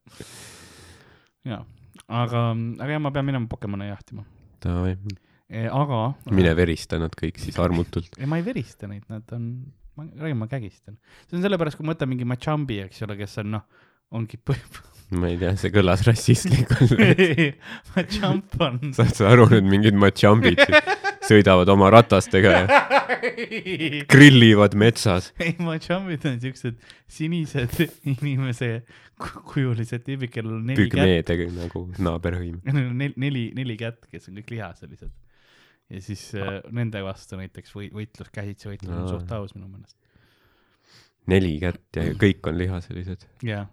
jaa, aga, aga jah, ma pean minema Pokemone jahtima. Davai, aga. mine verista nad kõik siis armutult. ei, ma ei verista neid, nad on, ma räägin, ma kägistan. see on sellepärast, kui ma võtan mingi Machambi, eks ole, kes on noh, ongi põh- <laughs> ma ei tea, see kõlas rassistlikult. Machamp on, saad sa aru, need mingid Machambid, sõidavad oma ratastega ja grillivad metsas. ei, Machamid on siuksed sinised inimese ku- kujulised tüübid, kellel on neli kätt, pügmeedega nagu naaberhõim. <laughs> neli, neli, neli kätt, kes on kõik lihasalised. Ja siis äh, nende vastu näiteks või võitlus, käsitsi võitlus on suht aus minu meelest. neli kätt ja kõik on lihaselised. jaa.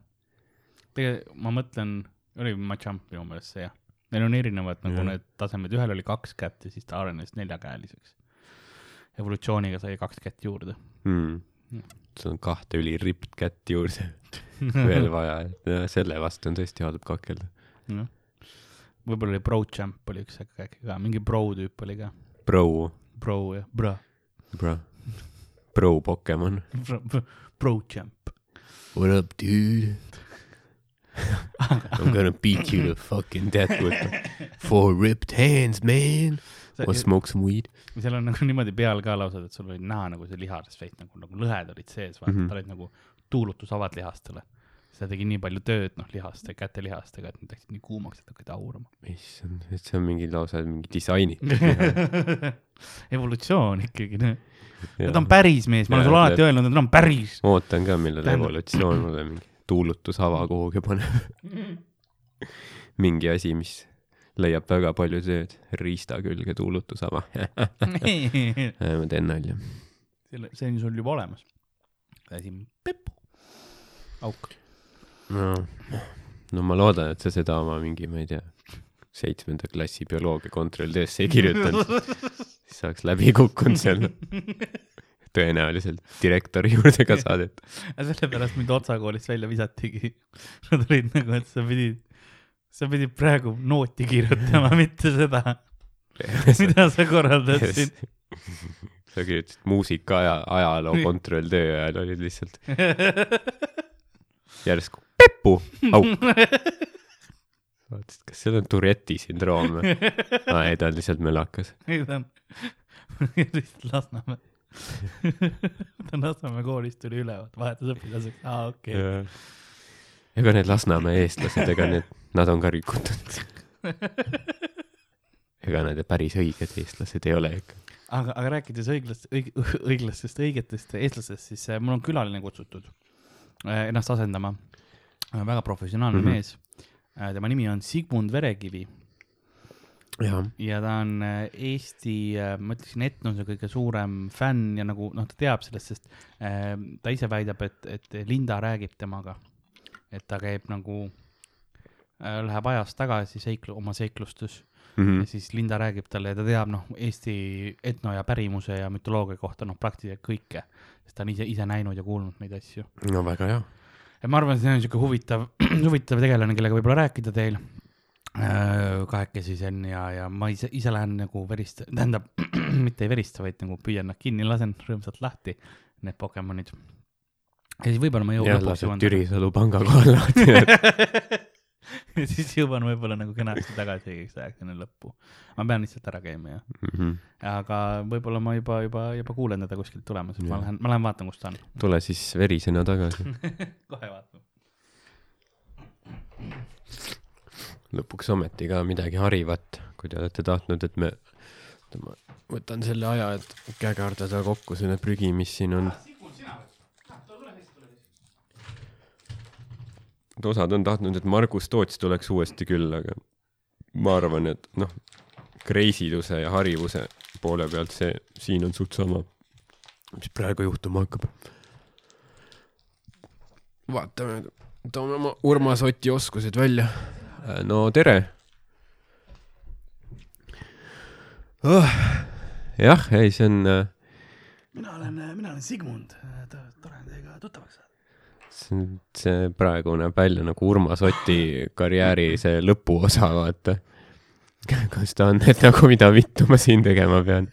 tegelikult ma mõtlen, oli Machamp minu meelest see jah. Neil on erinevad nagu Jah. need tasemed, ühel oli kaks kätt ja siis ta arenes neljakäeliseks. evolutsiooniga sai kaks kätt juurde. mm. Sul on kahte üliript kätt juurde <laughs> <laughs> veel vaja, et ja selle vastu on tõesti halb kakelda. jah. Võib-olla oli Pro Champ oli üks äkki ka, mingi Pro tüüp oli ka. Pro, Pro jah, Bro, bro, pro Pokemon. Pro, Pro, Pro Champ. What up, dude? I m gonna beat you to fucking death with four ripped hands, man. Wanna smoke some weed? seal on nagu niimoodi peal ka lausa, et sul oli näha nagu see lihasest veits nagu, nagu lõhed olid sees, vaata mm. -hmm. ta olid nagu tuulutusavad lihastele. See tegi nii palju tööd, noh, lihaste, kätelihastega, et need läksid nii kuumaks, et hakkasid aurama. issand, et see on mingi lausa mingi disainitud. <laughs> evolutsioon ikkagi, noh. ta on päris mees, ma olen sulle alati öelnud, et ta on päris. ootan ka, millal Tähendab- evolutsioon mulle mingi tuulutushava kuhugi paneb. <laughs> mingi asi, mis leiab väga palju tööd, riista külge tuulutushava. <laughs> ma teen nalja. selle, see on sul juba olemas. asi pepu, auk. no, no ma loodan, et sa seda oma mingi, ma ei tea, seitsmenda klassi bioloogia kontrolltöösse ei kirjutanud, <laughs> siis oleks läbi kukkunud seal. tõenäoliselt direktori juurde ka saadet. sellepärast mind Otsa koolist välja visatigi. Nad olid nagu, et sa pidid, sa pidid praegu nooti kirjutama, mitte seda, mida sa korraldasid. sa kirjutasid muusika aja, ajaloo kontrolltöö ajal olid lihtsalt <laughs> järsku Peppu, auk. vaatasid, kas seal on Tourette'i sündroom või? <laughs> aa ei, ta on lihtsalt mölakas. <laughs> ei, ta on <laughs> lihtsalt Lasnamäe. ta on Lasnamäe koolist tuli üle, vahetas õpilaseks, aa okei okay.. ega need Lasnamäe eestlased, ega need, nad on ka rikutud. ega nad päris õiged eestlased ei ole ikka. aga, aga rääkides õiglast, õig-, õiglastest, õigetest eestlastest, siis äh, mul on külaline kutsutud äh, ennast asendama. Väga professionaalne mm. -hmm. mees. tema nimi on Sigmund Verekivi jah, ja ta on äh, Eesti, ma ütleksin, etnose kõige suurem fänn ja nagu noh, ta teab sellest, sest äh, ta ise väidab, et, et Linda räägib temaga. et ta käib nagu äh,, läheb ajas tagasi seiklu-, oma seiklustes Mhm. ja siis Linda räägib talle ja ta teab noh, Eesti etno ja pärimuse ja mütoloogia kohta noh, praktiliselt kõike, sest ta on ise, ise näinud ja kuulnud neid asju. no väga hea. Ja ma arvan, et see on siuke huvitav, <clears throat> huvitav tegelane, kellega võib-olla rääkida teil äh, kahekesi siin ja, ja ma ise, ise lähen nagu verist-, tähendab, <clears throat> mitte ei verista, vaid nagu püüan nad kinni, lasen rõõmsalt lahti, need Pokemonid. ja siis võib-olla ma jõuan jah, lased jõuan Türisalu panga kohal lahti. <laughs> <laughs> ja siis jõuan võib-olla nagu kenasti tagasi õigeks ajaks enne lõppu. ma pean lihtsalt ära käima ja, Mhm. aga võib-olla ma juba, juba, juba kuulen teda kuskilt tulemas, et ma lähen, ma lähen vaatan, kus ta on. tule siis verisena tagasi. <laughs> kohe vaatan. lõpuks ometi ka midagi harivat, kui te olete tahtnud, et me, ma võtan selle aja, et kägardada kokku selle prügi, mis siin on. Et osad on tahtnud, et Margus Toots tuleks uuesti külla, aga ma arvan, et noh, kreisiduse ja harivuse poole pealt see siin on suht sama, mis praegu juhtuma hakkab. vaatame, toome oma Urmas Oti oskused välja. no tere oh,. jah, ei, see on, mina olen, mina olen Sigmund, tore on teiega tuttavaks saada. See see praegu näeb välja nagu Urmas Oti karjääri see lõpuosa, vaata. kas ta on, et nagu mida vittu ma siin tegema pean?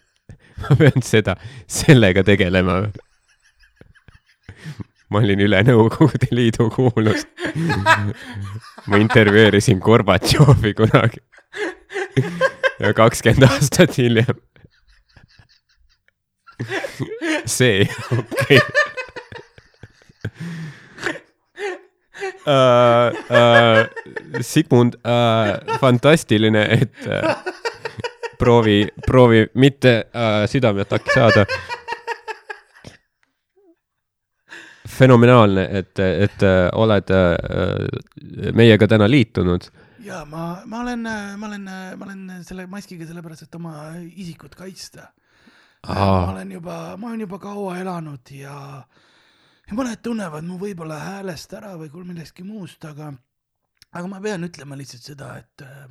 ma pean seda, sellega tegelema või? ma olin üle Nõukogude Liidu kuulus. ma intervjueerisin Gorbatšovi kunagi. ja kakskümmend aastat hiljem. see, okei okay.. Uh, uh, Sigmund uh,, fantastiline, et uh, proovi, proovi mitte äh, südameataki saada. fenomenaalne, et, et äh, oled äh, meiega täna liitunud. ja ma, ma olen, ma olen, ma olen selle maskiga sellepärast, et oma isikut kaitsta. ma olen juba, ma olen juba kaua elanud ja, ja mõned tunnevad mu võib-olla häälest ära või millestki muust, aga, aga ma pean ütlema lihtsalt seda, et äh,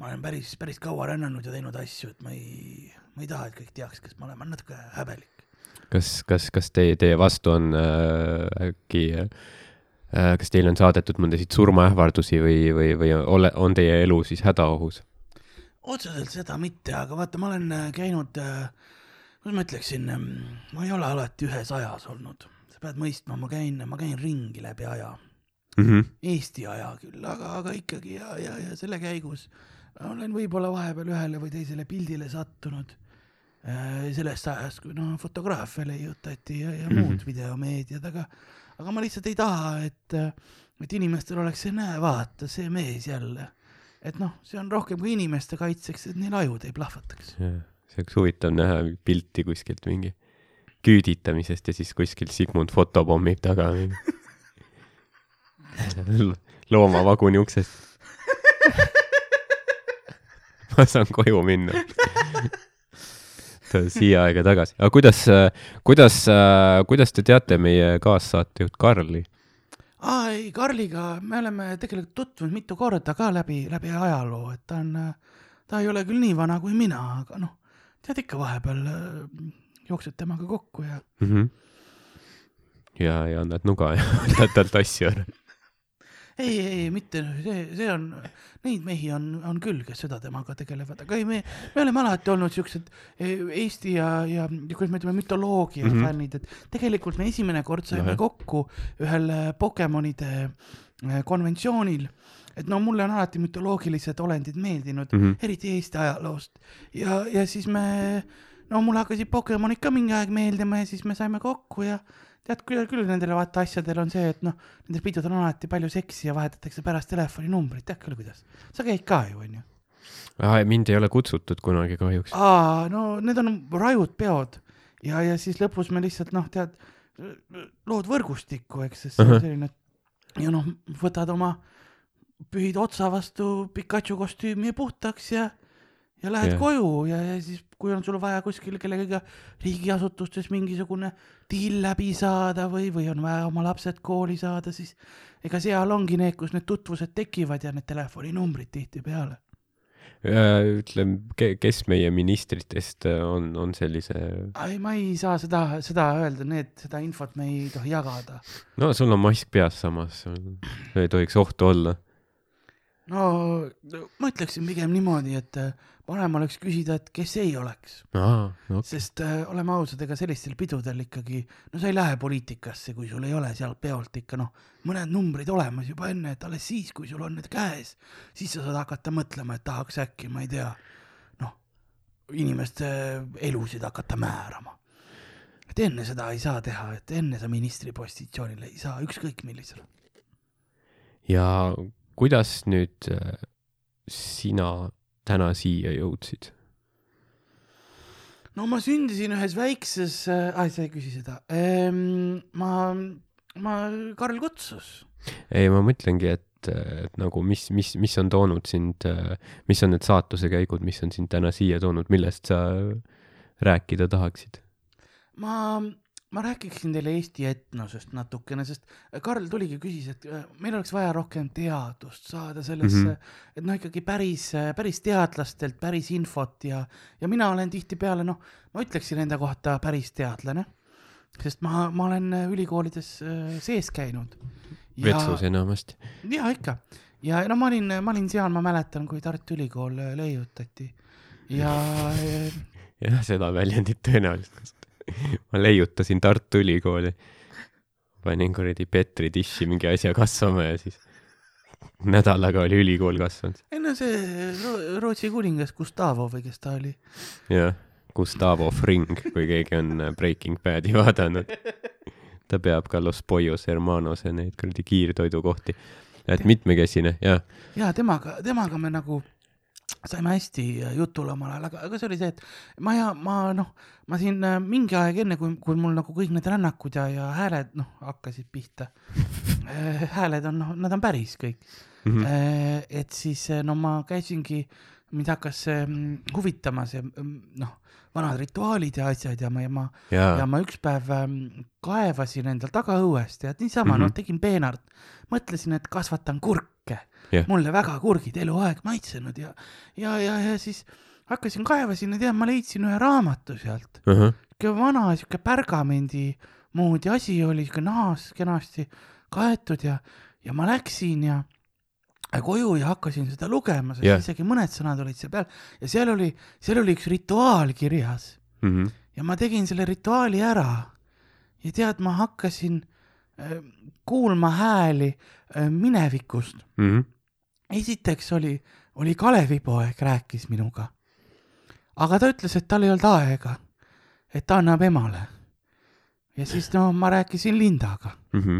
ma olen päris, päris kaua rännanud ja teinud asju, et ma ei, ma ei taha, et kõik teaks, kes ma olen, ma olen natuke häbelik. kas, kas, kas teie, teie vastu on äh, äkki äh,, kas teile on saadetud mõndasid surmaähvardusi või, või, või ole, on teie elu siis hädaohus? otseselt seda mitte, aga vaata, ma olen äh, käinud, kuidas ma ütleksin, ma ei ole alati ühes ajas olnud. Pead mõistma, ma käin, ma käin ringi läbi aja Mm -hmm. Eesti aja küll, aga, aga ikkagi ja, ja, ja selle käigus olen võib-olla vahepeal ühele või teisele pildile sattunud. sellest ajast, kui noh, fotograafia leiutati ja, ja Mhm. muud videomeediad, aga, aga ma lihtsalt ei taha, et, et inimestel oleks see, näe, vaata, see mees jälle. et noh, see on rohkem kui inimeste kaitseks, et neil ajud ei plahvataks. see oleks huvitav näha pilti kuskilt mingi küüditamisest ja siis kuskil Sigmund fotopommib taga <laughs> loomavaguni uksest. ma saan koju minna. siia aega tagasi, aga kuidas, kuidas, kuidas te teate meie kaassaatejuht Karli? aa ei, Karliga me oleme tegelikult tutvunud mitu korda ka läbi, läbi ajaloo, et ta on, ta ei ole küll nii vana kui mina, aga noh, tead ikka vahepeal jooksed temaga kokku ja mm. -hmm. ja, ja annad nuga ja võtad talt asju ära. ei, ei, mitte see, see on, neid mehi on, on küll, kes seda temaga tegelevad, aga ei, me, me oleme alati olnud siuksed eh, Eesti ja, ja kuidas me ütleme, mütoloogia mm. -hmm. fännid, et tegelikult me esimene kord saime kokku ühel eh, Pokemonide eh, konventsioonil, et no mulle on alati mütoloogilised olendid meeldinud mm. -hmm. eriti Eesti ajaloost ja, ja siis me, no mulle hakkasid Pokemonid ka mingi aeg meeldima ja siis me saime kokku ja tead küll, küll nendel vaata asjadel on see, et noh, nendel pidudel on alati palju seksi ja vahetatakse pärast telefoninumbrit, tead küll, kuidas. sa käid ka ju, onju. mind ei ole kutsutud kunagi kahjuks. aa, no need on rajud peod ja, ja siis lõpus me lihtsalt noh, tead, lood võrgustikku, eks, sest see on selline, ja noh, võtad oma, pühid otsa vastu Pikachu kostüümi puhtaks ja, ja lähed yeah. koju ja, ja siis, kui on sul vaja kuskil kellegagi riigiasutustes mingisugune diil läbi saada või, või on vaja oma lapsed kooli saada, siis ega seal ongi need, kus need tutvused tekivad ja need telefoninumbrid tihtipeale. ütleme, kes meie ministritest äh, on, on sellise, ei, ma ei saa seda, seda öelda, need, seda infot me ei tohi jagada. no sul on mask peas samas, ei tohiks ohtu olla. No ma ütleksin pigem niimoodi, et äh, parem oleks küsida, et kes ei oleks, no sest äh, oleme ausad, ega sellistel pidudel ikkagi, no sa ei lähe poliitikasse, kui sul ei ole sealt peolt ikka noh, mõned numbrid olemas juba enne, et alles siis, kui sul on need käes, siis sa saad hakata mõtlema, et tahaks äkki, ma ei tea, noh, inimeste elusid hakata määrama. et enne seda ei saa teha, et enne sa ministripositsioonile ei saa, ükskõik millisel. ja kuidas nüüd äh, sina täna siia jõudsid? no ma sündisin ühes väikses äh,, sa ei küsi seda ehm,, ma, ma, Karl kutsus. ei, ma mõtlengi, et, et nagu mis, mis, mis on toonud sind, mis on need saatuse käigud, mis on sind täna siia toonud, millest sa rääkida tahaksid? ma, ma räägiksin teile Eesti etnosest natukene, sest Karl tuligi, küsis, et äh, meil oleks vaja rohkem teadust saada sellesse mm. -hmm. et noh, ikkagi päris, päris teadlastelt päris infot ja, ja mina olen tihtipeale noh, ma ütleksin enda kohta päris teadlane, sest ma, ma olen ülikoolides äh, sees käinud. vetsus enamasti. ja ikka ja no ma olin, ma olin seal, ma mäletan, kui Tartu Ülikool äh, leiutati ja <laughs> äh, jah, seda väljendit tõenäoliselt. <laughs> ma leiutasin Tartu Ülikooli, panin kuradi Petri tissi mingi asja kasvama ja siis nädalaga oli ülikool kasvanud. ei no see Ro Rootsi kuningas Gustavo või kes ta oli. jah, Gustavo Fring, kui keegi on äh, Breaking Badi <laughs> vaadanud. ta peab ka Los Pollos Hermanose neid kuradi kiirtoidukohti. et mitmekesine, jah. ja temaga, temaga me nagu saime hästi jutule omal ajal, aga, aga see oli see, et ma ja ma noh, ma siin äh, mingi aeg enne, kui, kui mul nagu kõik need rännakud ja, ja hääled noh, hakkasid pihta. hääled on, noh, nad on päris kõik Mhm. mm.. et siis äh, no ma käisingi, mind hakkas mm, huvitama see mm, noh, vanad rituaalid ja asjad ja ma, ja ma ja jaa, ma üks päev ähm, kaevasin endal tagaõuest ja niisama mm Mhm. -hmm. noh, tegin peenart, mõtlesin, et kasvatan kurke Jah. mulle väga kurgid eluaeg maitsenud ja, ja, ja, ja siis hakkasin kaevasin ja tead, ma leidsin ühe raamatu sealt, sihuke vana sihuke pärgamendi moodi asi oli, sihuke naas kenasti kaetud ja, ja ma läksin ja koju ja hakkasin seda lugema, sest yeah. isegi mõned sõnad olid seal peal ja seal oli, seal oli üks rituaal kirjas Mhm. ja ma tegin selle rituaali ära ja tead, ma hakkasin kuulma hääli äh, minevikust. Mhm. esiteks oli, oli Kalevipoeg rääkis minuga. aga ta ütles, et tal ei olnud aega, et ta annab emale. ja siis no ma rääkisin Lindaga Mhm.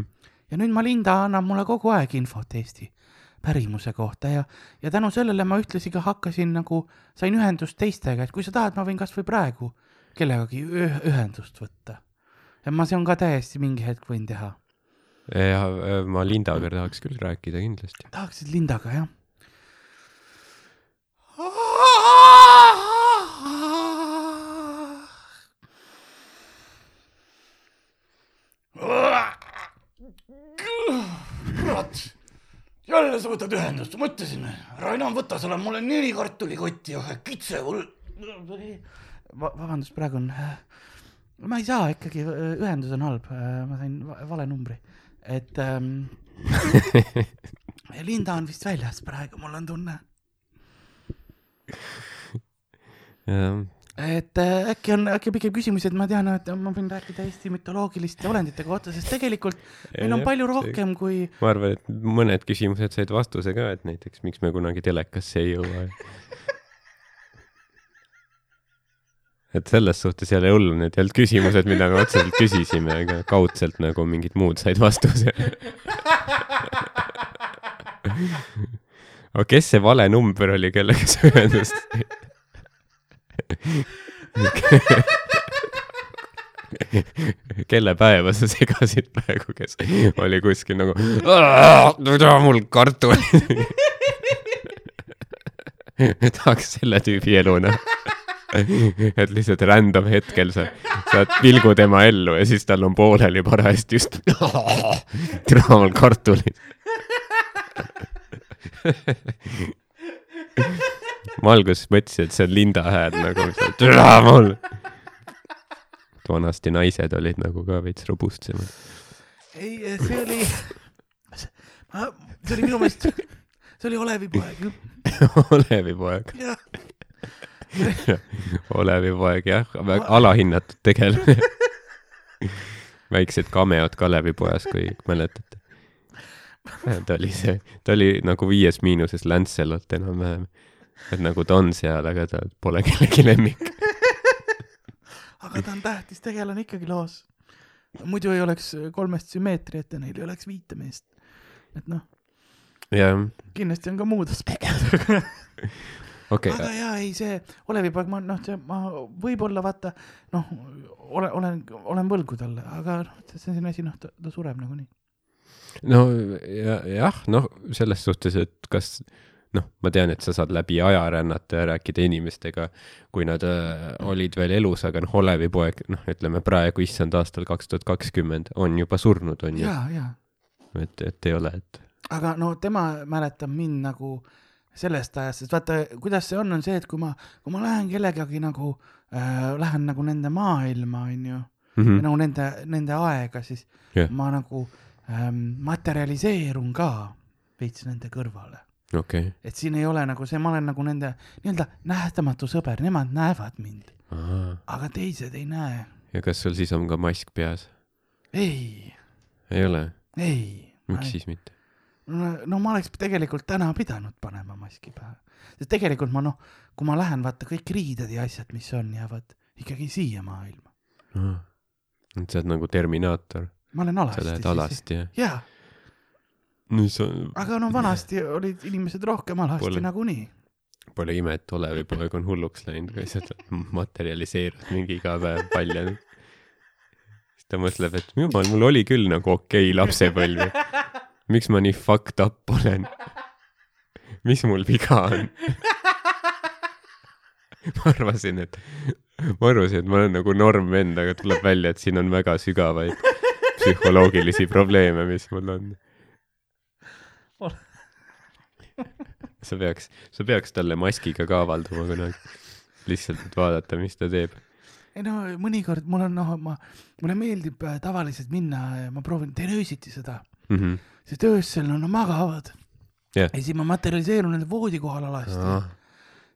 ja nüüd ma, Linda annab mulle kogu aeg infot Eesti pärimuse kohta ja, ja tänu sellele ma ühtlasi ka hakkasin nagu, sain ühendust teistega, et kui sa tahad, ma võin kasvõi praegu kellegagi üh- ühendust võtta. ja ma see on ka täiesti mingi hetk võin teha. Ja ma Lindaga tahaks küll rääkida kindlasti. tahaksid Lindaga, jah? kurat, jälle sa võtad ühendust, mõtlesin, ära enam võta, sul on mulle neli kartulikotti ja ühe kitse mul. vabandust, praegu on, ma ei saa ikkagi, ühendus on halb, ma sain va- vale numbri, et ähm, <laughs> Linda on vist väljas praegu, mul on tunne, et äh, äkki on, äkki pigem küsimus, et ma tean, et ma võin rääkida Eesti mütoloogiliste olendite kohta, sest tegelikult meil on palju rohkem kui ma arvan, et mõned küsimused said vastuse ka, et näiteks miks me kunagi telekasse ei jõua. <laughs> et selles suhtes jälle hull, need ei olnud küsimused, mida me otseselt küsisime, aga kaudselt nagu mingid muud said vastuse. aga kes see vale number oli, kellega sa ühendust kelle päeva sa segasid praegu, kes oli kuskil nagu, mul kartulid. tahaks selle tüübi elu näha. <laughs> et lihtsalt random hetkel sa saad pilgu tema ellu ja siis tal on pooleli parajasti just, <laughs> mul kartulid. ma alguses mõtlesin, et see on Linda hääl nagu, mul. vanasti naised olid nagu ka veits robustsemad. ei, see oli, see oli minu meelest, see oli Olevipoeg, <laughs> Olevipoeg, jah. <laughs> Olevipoeg jah, väga alahinnatud tegelane. <laughs> väiksed kameod Kalevipojas, kui mäletate. ta oli see, ta oli nagu Viies Miinuses Lancelot enam-vähem. et nagu ta on seal, aga ta pole kellegi lemmik. <laughs> aga ta on tähtis tegelane ikkagi loos. muidu ei oleks kolmest sümmeetriat ja neil ei oleks viite meest. et noh, jah, kindlasti on ka muud aspektid. Okei aga jaa, ei see Olevipoeg, ma noh, ma võib-olla vaata noh, olen, olen, olen võlgu talle, aga noh, see on selline asi, noh, ta, ta sureb nagunii. no ja, jah, noh, selles suhtes, et kas noh, ma tean, et sa saad läbi aja rännata ja rääkida inimestega, kui nad äh, olid veel elus, aga noh, Olevipoeg, noh, ütleme praegu, issand aastal kaks tuhat kakskümmend on juba surnud, on ju, et, et ei ole, et aga no tema mäletab mind nagu sellest ajast, sest vaata, kuidas see on, on see, et kui ma, kui ma lähen kellegagi nagu äh,, lähen nagu nende maailma, onju mm mm., -hmm. nagu nende, nende aega, siis yeah. ma nagu ähm, materialiseerun ka veits nende kõrvale. okay.. et siin ei ole nagu see, ma olen nagu nende nii-öelda nähtamatu sõber, nemad näevad mind, aga teised ei näe. ja kas sul siis on ka mask peas? ei, ei ole? ei. miks siis mitte? No, ma oleks tegelikult täna pidanud panema maski pähe, sest tegelikult ma noh, kui ma lähen, vaata kõik riided ja asjad, mis on, jäävad ikkagi siia maailma. et sa oled nagu Terminaator, ma olen sa alasti. lähed alasti jah? jaa, no sa, aga no vanasti olid inimesed rohkem alasti Pole- nagunii. Pole ime, et Olevi poeg on hulluks läinud, kui lihtsalt materialiseerub mingi iga päev palja. siis ta mõtleb, et jumal, mul oli küll nagu okei okay lapsepõlv. Miks ma nii fucked up olen? mis mul viga on? <laughs> ma arvasin, et, ma arvasin, et ma olen nagu normvend, aga tuleb välja, et siin on väga sügavaid psühholoogilisi probleeme, mis mul on. <laughs> sa peaks, sa peaks talle maskiga ka avalduma kunagi. lihtsalt, et vaadata, mis ta teeb. ei no mõnikord mul on noh, ma, mulle meeldib äh, tavaliselt minna, ma proovin, teen öösiti seda, Mhm. Sest öösel no, nad magavad Jah. ja siis ma materialiseerun nende voodi kohal alasti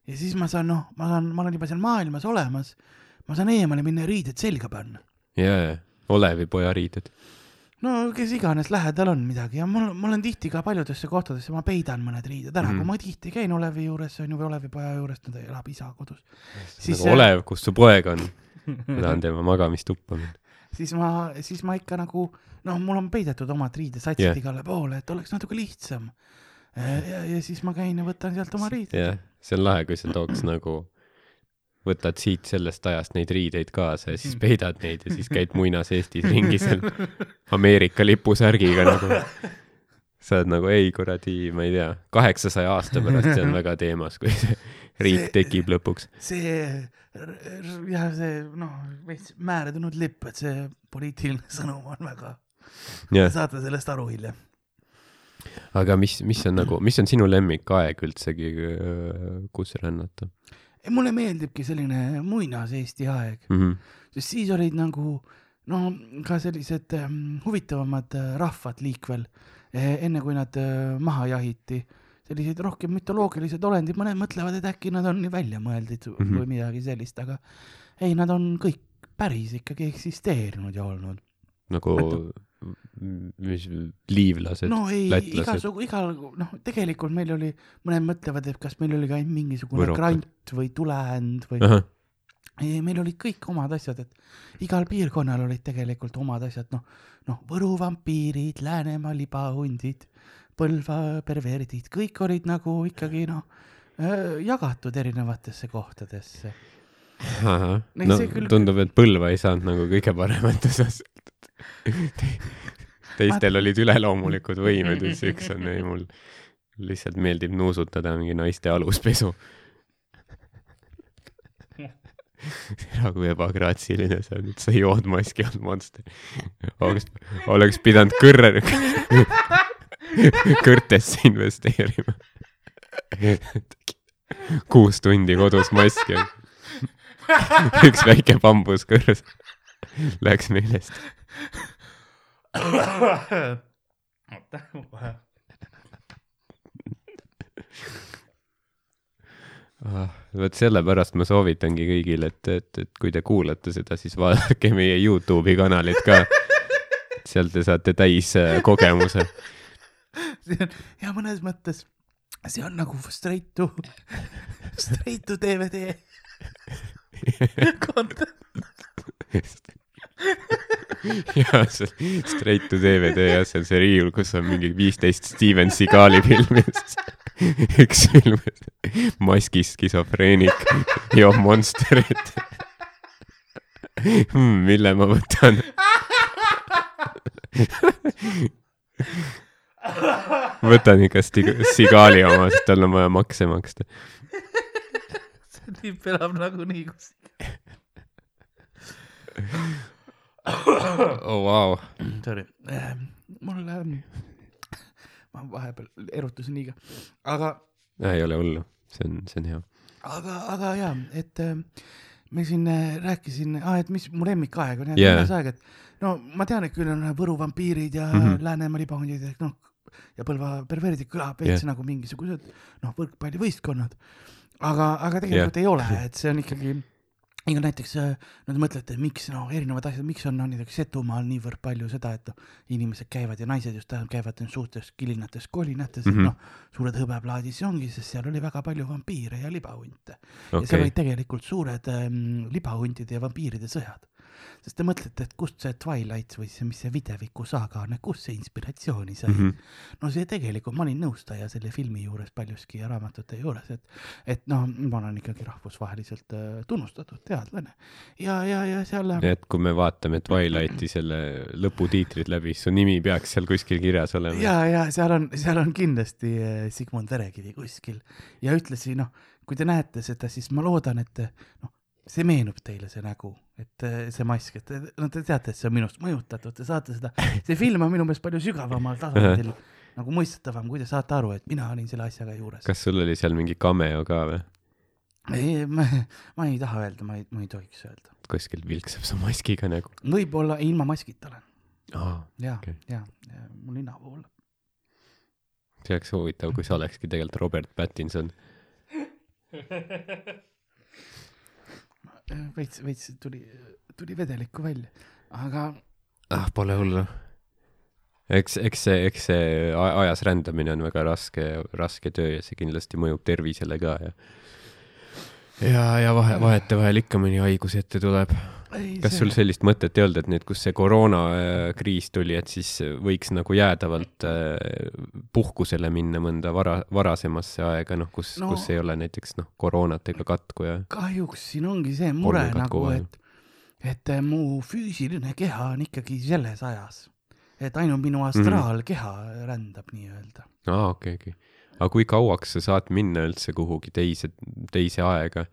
ja siis ma saan noh, ma saan, ma olen juba seal maailmas olemas, ma saan eemale minna ja riided selga panna. jaa, Olevi poja riided. no kes iganes lähedal on midagi ja mul, ma olen tihti ka paljudesse kohtadesse, ma peidan mõned riided ära mm. -hmm. kui ma tihti käin Olevi juures, on ju, või Olevi poja juures, ta elab isa kodus, Siis nagu Olev, kus su poeg on? ma tahan tema magamistuppa minna. Siis ma, siis ma ikka nagu noh, mul on peidetud omad riidesatsid yeah. igale poole, et oleks natuke lihtsam. ja, ja siis ma käin ja võtan sealt oma riided. jah, see on lahe, kui sa tooks nagu, võtad siit sellest ajast neid riideid kaasa ja siis peidad neid ja siis käid muinas Eestis ringi seal Ameerika lipusärgiga nagu. sa oled nagu ei kuradi, ma ei tea, kaheksasaja aasta pärast, see on <laughs> väga teemas, kui see riik See- tekib lõpuks. see jah, see noh, veits määratud lipp, et see poliitiline <laughs> sõnum on väga, jah, saate sellest aru hiljem. aga mis, mis on nagu, mis on sinu lemmikaeg üldsegi, kus rännata mulle meeldibki selline muinas Eesti aeg, mm? -hmm. sest siis olid nagu no ka sellised ähm, huvitavamad äh, rahvad liikvel eh,, enne kui nad äh, maha jahiti. Sellised rohkem mütoloogilised olendid, mõned mõtlevad, et äkki nad on välja mõeldud mm Mhm. -hmm. või midagi sellist, aga ei, nad on kõik päris ikkagi eksisteerinud ja olnud. nagu, mis, liivlased no ei, lätlased. igasugu, igal, noh, tegelikult meil oli, mõned mõtlevad, et kas meil oli ka ainult mingisugune Võrokad. grant või tulend või ahah, ei, meil olid kõik omad asjad, et igal piirkonnal olid tegelikult omad asjad, noh, noh, Võru vampiirid, Läänemaa libahundid, Põlva perverdid, kõik olid nagu ikkagi noh, jagatud erinevatesse kohtadesse. Ei, no küll- tundub, et Põlva ei saanud nagu kõige paremat osa sealt. <laughs> teistel olid üleloomulikud võimed siis üks on <laughs> ei mul lihtsalt meeldib nuusutada mingi naiste aluspesu. tea kui ebagraatsiline see on, et sa jood maski all monster. oleks, oleks pidanud kõrre, <laughs> <laughs> kõrtesse investeerima. <laughs> kuus tundi kodus maski on. <laughs> üks väike bambuskõrs läks meelest. oota, kohe. Ah, vot sellepärast ma soovitangi kõigile, et, et, et kui te kuulate seda, siis vaadake meie Youtube'i kanalit ka. sealt te saate täis äh, kogemuse. <laughs> see on ja mõnes mõttes, see on nagu straight to, straight to DVD content. ja see Straight to DVD ja see on see riiul, kus on mingi viisteist Steven Seagali filmi. <laughs> üks film, maskis skisofreenik joob Monsterit hmm,. mille ma võtan? <laughs> võtan ikka Seagali oma, sest tal on vaja makse maksta. see tüüp elab nagunii kus. oh vau. Sorry, mul ähm,, ma vahepeal erutusin liiga, aga, ei ole hullu, see on, see on hea. aga, aga jaa, et äh, me siin äh, rääkisin ah,, et mis mu lemmikaeg on, Jaa. yeah. aeg, et no ma tean, et küll on Võru vampiirid ja mm. -hmm. Läänemaa libahundid, et noh, ja Põlva perverdid kõlab veits yeah. nagu mingisugused noh, võrkpallivõistkonnad. aga, aga tegelikult yeah. ei ole, et see on ikkagi ega näiteks äh, no te mõtlete, miks noh, erinevad asjad, miks on no, näiteks Setumaal niivõrd palju seda, et noh, inimesed käivad ja naised just tähendab, käivad suurtes kilinates kolinates mm. -hmm. noh, suured hõbeplaadid, see ongi, sest seal oli väga palju vampiire ja libahunte okay.. ja seal olid, tegelikult suured ähm, libahuntide ja vampiiride sõjad. Sest te mõtlete, et kust see Twilight või see, mis see Videviku saaga on, et kust see inspiratsiooni sai mm. -hmm. no see tegelikult, ma olin nõustaja selle filmi juures paljuski ja raamatute juures, et, et noh, ma olen ikkagi rahvusvaheliselt äh, tunnustatud teadlane ja, ja, ja seal nii et kui me vaatame Twilighti selle lõputiitrid läbi, siis su nimi peaks seal kuskil kirjas olema. ja, ja seal on, seal on kindlasti äh, Sigmund Verekivi kuskil ja ühtlasi noh, kui te näete seda, siis ma loodan, et noh, see meenub teile see nägu, et äh, see mask, et no te teate, et see on minust mõjutatud, te saate seda, see film on minu meelest palju sügavamal tasandil nagu mõistetavam, kui te saate aru, et mina olin selle asjaga juures. kas sul oli seal mingi cameo ka või? ei, ma, ma ei taha öelda, ma ei, ma ei tohiks öelda. kuskil vilksab su maskiga nägu. võib-olla ilma maskita olen, aa, ja okay., ja, ja mul nina pool. see oleks huvitav, kui sa olekski tegelikult Robert Pattinson. <laughs> veits, veits tuli, tuli vedelikku välja, aga ah, pole hullu. eks, eks see, eks see ajas rändamine on väga raske, raske töö ja see kindlasti mõjub tervisele ka ja ja, ja vahe, vahetevahel ikka mõni haigus ette tuleb. kas sul sellist mõtet ei olnud, et nüüd, kus see koroonakriis tuli, et siis võiks nagu jäädavalt äh, puhkusele minna mõnda vara, varasemasse aega, noh, kus No- kus ei ole näiteks noh, koroonat ega katku ja kahjuks siin ongi see mure nagu, et, et äh, mu füüsiline keha on ikkagi selles ajas, et ainult minu astraalkeha rändab nii-öelda. aa, okei, okei. Aga kui kauaks sa saad minna üldse kuhugi teise, teise aega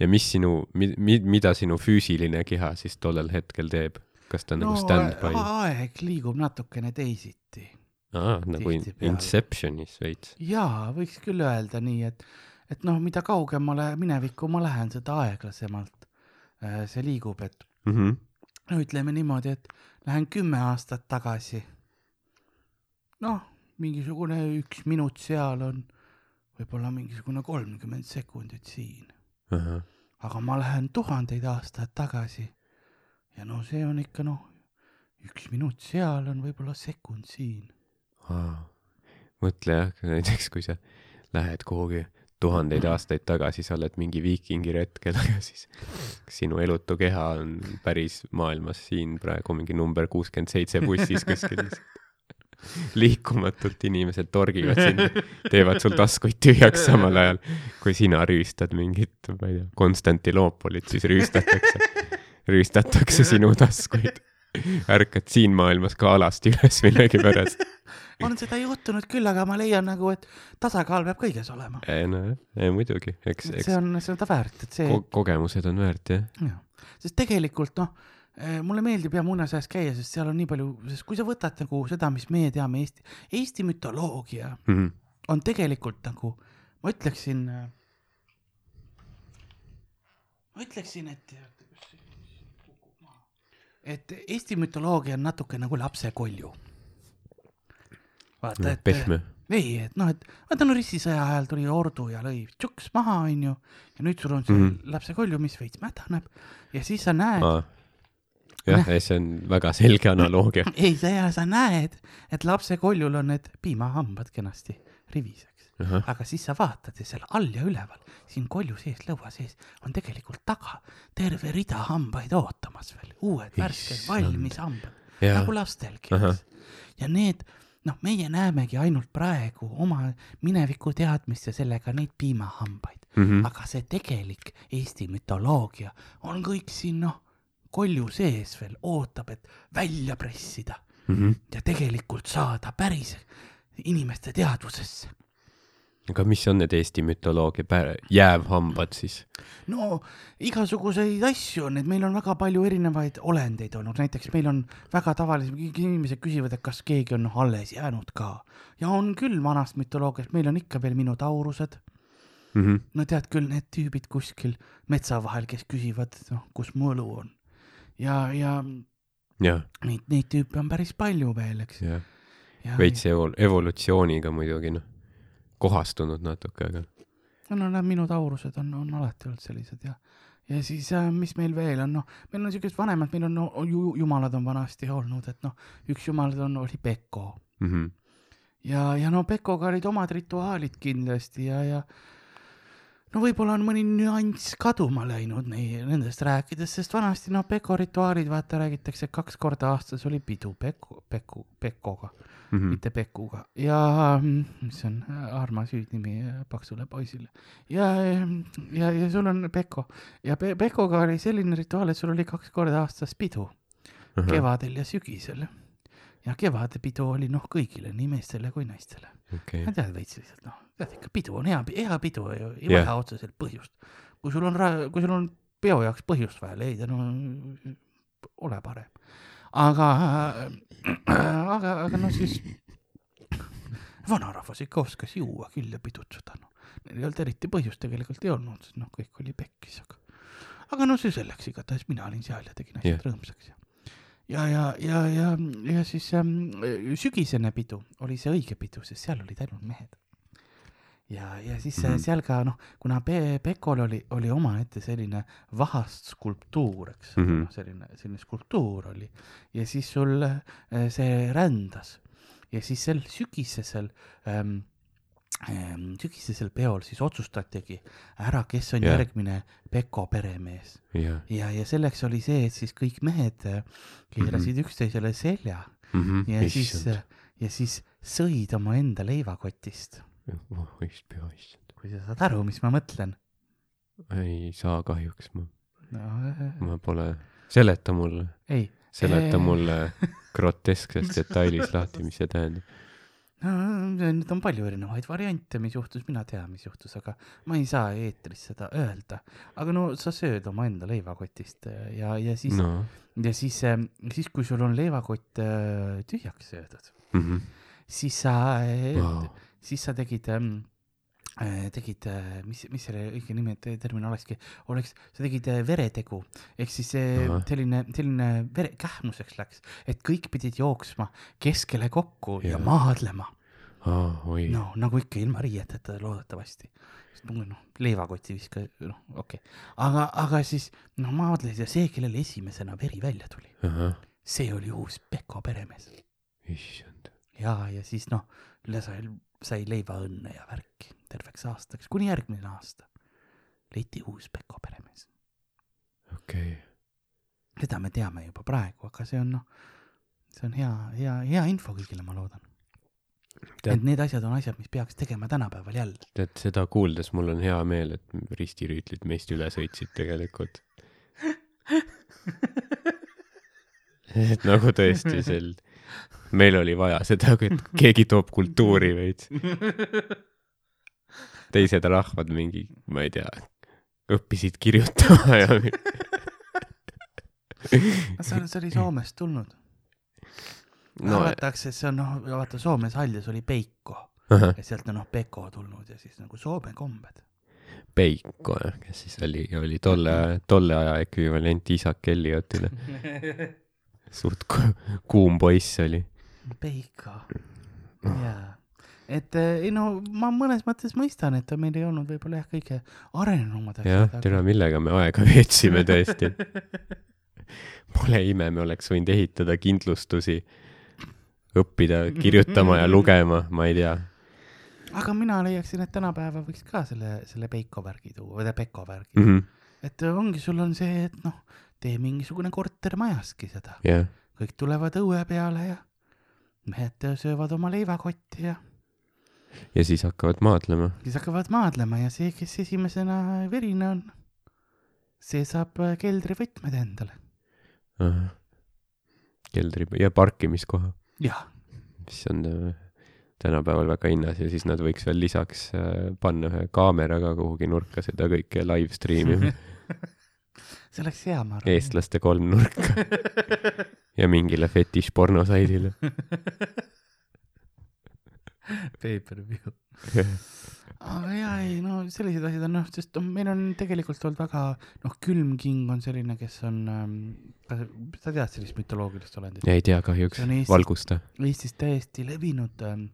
ja mis sinu mi,, mi, mida sinu füüsiline keha siis tollel hetkel teeb? kas ta on no nagu stand-by? aeg liigub natukene teisiti aa, nagu in. Inceptionis veits. jaa, võiks küll öelda nii, et, et noh, mida kaugemale minevikku ma lähen, seda aeglasemalt äh, see liigub, et Mhm. no ütleme niimoodi, et lähen kümme aastat tagasi. noh, mingisugune üks minut seal on võib-olla mingisugune kolmkümmend sekundit siin, aga ma lähen tuhandeid aastaid tagasi ja no see on ikka noh, üks minut seal on võib-olla sekund siin. mõtle jah, <laughs> näiteks kui sa lähed kuhugi tuhandeid aastaid tagasi, sa oled mingi viikingi retkel, <laughs> aga siis sinu elutu keha on päris maailmas siin praegu mingi number kuuskümmend seitse bussis kuskil. <laughs> liikumatult inimesed torgivad sind, teevad sul taskuid tühjaks samal ajal, kui sina rüüstad mingit, ma ei tea, Konstantinoopolit, siis rüüstatakse, rüüstatakse sinu taskuid. ärkad siin maailmas ka alasti üles millegipärast. on seda juhtunud küll, aga ma leian nagu, et tasakaal peab kõiges olema. nojah, muidugi, eks, eks see on, ta väärt, et see ko kogemused on väärt jah. jah, sest tegelikult noh, mulle meeldib jah muinasajas käia, sest seal on nii palju, sest kui sa võtad nagu seda, mis meie teame Eesti, Eesti mütoloogia Mhm. on tegelikult nagu, ma ütleksin, ma ütleksin, et, et Eesti mütoloogia on natuke nagu lapsekolju. vaata, et pehme. ei, et noh, et vaata no ristisõja ajal tuli ordu ja lõi tšuks maha, onju, ja nüüd sul on see mm. -hmm. lapsekolju, mis veits mädaneb ja siis sa näed, jah, see on väga selge analoogia. <clears throat> ei sa sa näed, et lapsekoljul on need piimahambad kenasti rivis, eks. aga siis sa vaatad ja seal all ja üleval, siin kolju sees, lõua sees on tegelikult taga terve rida hambaid ootamas veel, uued värsked valmis hambad, nagu lastelgi, eks. ja need, noh, meie näemegi ainult praegu oma mineviku teadmist ja sellega neid piimahambaid mm, -hmm. aga see tegelik Eesti mütoloogia on kõik siin noh, kolju sees veel, ootab, et välja pressida Mhm. ja tegelikult saada päris inimeste teadvusesse. aga mis on need Eesti mütoloogia jäävhambad siis? no igasuguseid asju on, et meil on väga palju erinevaid olendeid olnud, näiteks meil on väga tavalised, inimesed küsivad, et kas keegi on alles jäänud ka ja on küll vanast mütoloogiast, meil on ikka veel minotaurused, Mhm. no tead küll need tüübid kuskil metsa vahel, kes küsivad, noh, kus mu õlu on ja, ja jah, neid, neid tüüpe on päris palju veel, eks. veits evol-, evolutsiooniga muidugi noh, kohastunud natuke, aga no, no need minotaurused on, on alati olnud sellised ja, ja siis äh, mis meil veel on, noh, meil on siukesed vanemad, meil on no, ju, jumalad on vanasti olnud, et noh, üks jumalad on, oli Peko mhm. ja, ja no Pekoga olid omad rituaalid kindlasti ja, ja no võib-olla on mõni nüanss kaduma läinud nei- nendest rääkides, sest vanasti noh, Peko rituaalid, vaata, räägitakse, kaks korda aastas oli pidu Peku, Peku, Pekoga mm., -hmm. mitte Pekuga ja mm, mis on äh, armas hüüdnimi äh, paksule poisile ja, ja, ja sul on Peko ja Pe Pekoga oli selline rituaal, et sul oli kaks korda aastas pidu, kevadel ja sügisel. Ja kevadepidu oli noh, kõigile, nii meestele kui naistele. okei no, tead veits lihtsalt noh, tead ikka pidu on hea, hea pidu ju, ei vaja otseselt põhjust. kui sul on, kui sul on peo jaoks põhjust vaja leida, no ole parem. aga, aga, aga no siis <laughs> vanarahvas ikka oskas juua küll ja pidutseda, noh. Neil ei olnud eriti põhjust tegelikult ei olnud, sest noh, kõik oli pekkis, aga, aga no see selleks, igatahes mina olin seal ja tegin asjad yeah. rõõmsaks ja ja, ja, ja, ja, ja siis ähm, sügisene pidu oli see õige pidu, sest seal olid ainult mehed. ja, ja siis mm. -hmm. seal ka noh, kuna Pe-, Pekol oli, oli omaette selline vahast skulptuur, eks mm -hmm., selline, selline skulptuur oli ja siis sul äh, see rändas ja siis sel sügisesel ähm, sügisesel peol siis otsustatigi ära, kes on yeah. järgmine Peko peremees jah. ja, ja selleks oli see, et siis kõik mehed äh, keerasid mm -hmm. üksteisele selja ja siis, ja siis sõid omaenda leivakotist. oh issand issand. kui sa saad aru, mis ma mõtlen ei saa kahjuks, ma, no,. äh, ma pole, seleta mulle, ei, seleta Eh. mulle <laughs> groteskses detailis lahti, mis see tähendab. No nüüd on palju erinevaid variante, mis juhtus, mina tean, mis juhtus, aga ma ei saa eetris seda öelda. aga no sa sööd omaenda leivakotist äh, ja, ja siis no., ja siis, siis kui sul on leivakott äh, tühjaks söödud, mm. -hmm. siis sa äh, Wow. siis sa tegid ähm,, tegid, mis, mis selle õige nimi, termin olekski, oleks, sa tegid äh, veretegu ehk siis äh, Ahah. selline, selline vere, kähmuseks läks, et kõik pidid jooksma keskele kokku ja, ja maadlema. Oi no., nagu ikka ilma riieteta loodetavasti. noh, leivakoti viska, noh, okei okay., aga, aga siis noh, maadlesid ja see, kellel esimesena veri välja tuli, see oli uus Peko peremees issand, ja, ja siis noh, sai, sai leivaõnne ja värki terveks aastaks, kuni järgmine aasta leiti uus Peko peremees. okei okay.. seda me teame juba praegu, aga see on noh, see on hea, hea, hea info kõigile, ma loodan. Et need asjad on asjad, mis peaks tegema tänapäeval jälle. tead, seda kuuldes mul on hea meel, et ristirüütlid meist üle sõitsid tegelikult. et nagu tõesti sel, meil oli vaja seda, et keegi toob kultuuri veits. <laughs> teised rahvad mingi, ma ei tea, õppisid kirjutama ja <laughs> see on, see oli Soomest tulnud no,. arvatakse, et see on noh, vaata Soomes haljas oli Peiko ahah, ja sealt on noh Peko tulnud ja siis nagu Soome kombed. Peiko jah, kes siis oli, oli tolle, tolle aja ekvivalent Isak Elliotile. <laughs> suht ku- kuum poiss oli. Peiko, jaa. Et eh, ei no ma mõnes mõttes mõistan, et meil ei olnud võib-olla jah, kõige arenenumad jah, tere, millega me aega <laughs> veetsime tõesti. Pole ime, me oleks võinud ehitada kindlustusi, õppida kirjutama ja lugema, ma ei tea. aga mina leiaksin, et tänapäeva võiks ka selle, selle Peiko värgi tuua või Peko värgi mm. -hmm. et ongi, sul on see, et noh, tee mingisugune kortermajaski seda, jah, kõik tulevad õue peale ja mehed söövad oma leivakotti ja ja siis hakkavad maadlema. siis hakkavad maadlema ja see, kes esimesena verine on, see saab äh, keldrivõtmed endale. keldri ja parkimiskoha, jah, mis on äh, tänapäeval väga hinnas ja siis nad võiks veel lisaks äh, panna ühe kaamera ka kuhugi nurka seda kõike live stream ima. <laughs> see oleks hea, ma arvan. eestlaste kolmnurka <laughs> ja mingile fetiš pornosaidile. <laughs> <laughs> Pay-per-view. <laughs> aga jaa, ei no sellised asjad on noh, sest on- meil on tegelikult olnud väga noh, külmking on selline, kes on ähm,, sa tead sellist mütoloogilist olendit? ei tea kahjuks valgusta. Eestis täiesti levinud ähm,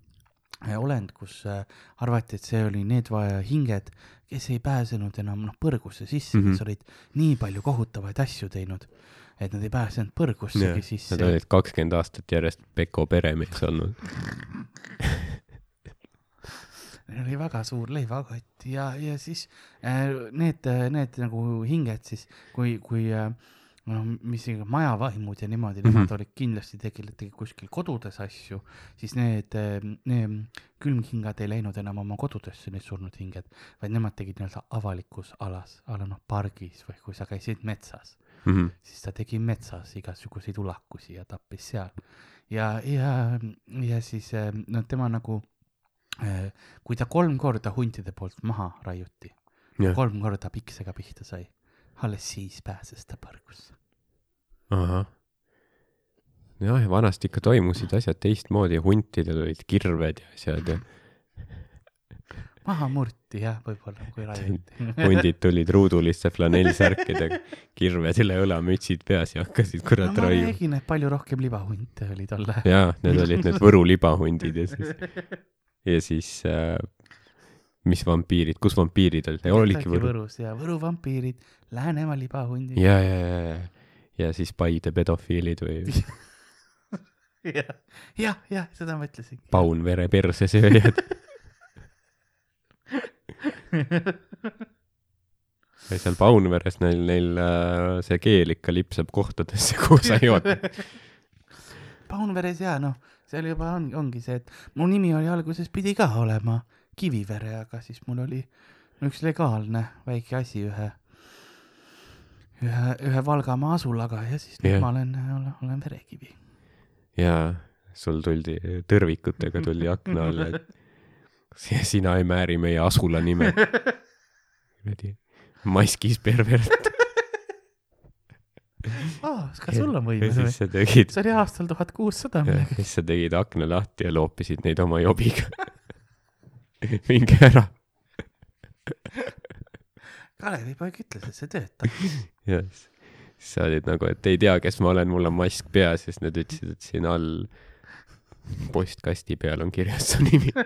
olend, kus äh, arvati, et see oli need hinged, kes ei pääsenud enam noh, põrgusse sisse mm, Mhm. -hmm. kes olid nii palju kohutavaid asju teinud, et nad ei pääsenud põrgussegi sisse Nad. olid kakskümmend aastat järjest Peko peremees olnud. <laughs> neil oli väga suur leivakott ja, ja siis äh, need, need nagu hinged siis, kui, kui äh, no mis iganes majavaimud ja niimoodi mm, -hmm. Nemad olid kindlasti tegelenud tegid kuskil kodudes asju, siis need, need külmhingad ei läinud enam oma kodudesse, need surnud hinged, vaid nemad tegid nii-öelda avalikus alas, a la noh pargis või kui sa käisid metsas, Mhm. siis ta tegi metsas igasuguseid ulakusi ja tappis seal. ja, ja, ja siis äh, no tema nagu, kui ta kolm korda huntide poolt maha raiuti, kolm korda piksega pihta sai, alles siis pääses ta põrgusse. ahah. jah, vanasti ikka toimusid asjad teistmoodi, huntidel olid kirved ja asjad ja <laughs> maha murti jah, võib-olla, kui raiuti. <laughs> hundid tulid ruuduliste flanellsärkidega, kirved üle õla, mütsid peas ja hakkasid no kurat ma raiuma. räägin, et palju rohkem libahunte oli tol ajal. jaa, need olid need Võru libahundid ja siis, <laughs> ja siis äh, mis vampiirid, kus vampiirid olid, olidki Võru. Võrus ja Võru vampiirid, Läänemaa libahundid. ja, ja, ja, ja, ja siis Paide pedofiilid või <laughs> jah, jah, jah, seda ma ütlesingi. Paunvere persesööjad. <laughs> ja seal Paunveres neil, neil äh, see keel ikka lipsab kohtadesse, kuhu sa ei oota. Paunveres ja noh, seal juba on, ongi see, et mu nimi oli alguses pidi ka olema Kivivere, aga siis mul oli üks legaalne väike asi ühe, ühe, ühe Valgamaa asulaga ja siis nüüd ma olen, olen, olen Verekivi. ja sul tuldi tõrvikutega tuli akna alla, et si- sina ei määri meie asula nime. <laughs> kuradi maskis pervert. Kas sul on võimes või? sa tegid, see oli aastal tuhat kuussada midagi. siis sa tegid akna lahti ja loopisid neid oma jobiga. <laughs> minge ära. Kalevipoeg ütles, et see töötab. <laughs> ja siis sa olid nagu, et ei tea, kes ma olen, mul on mask peas, siis nad ütlesid, et siin all postkasti peal on kirjas su nimi. <laughs>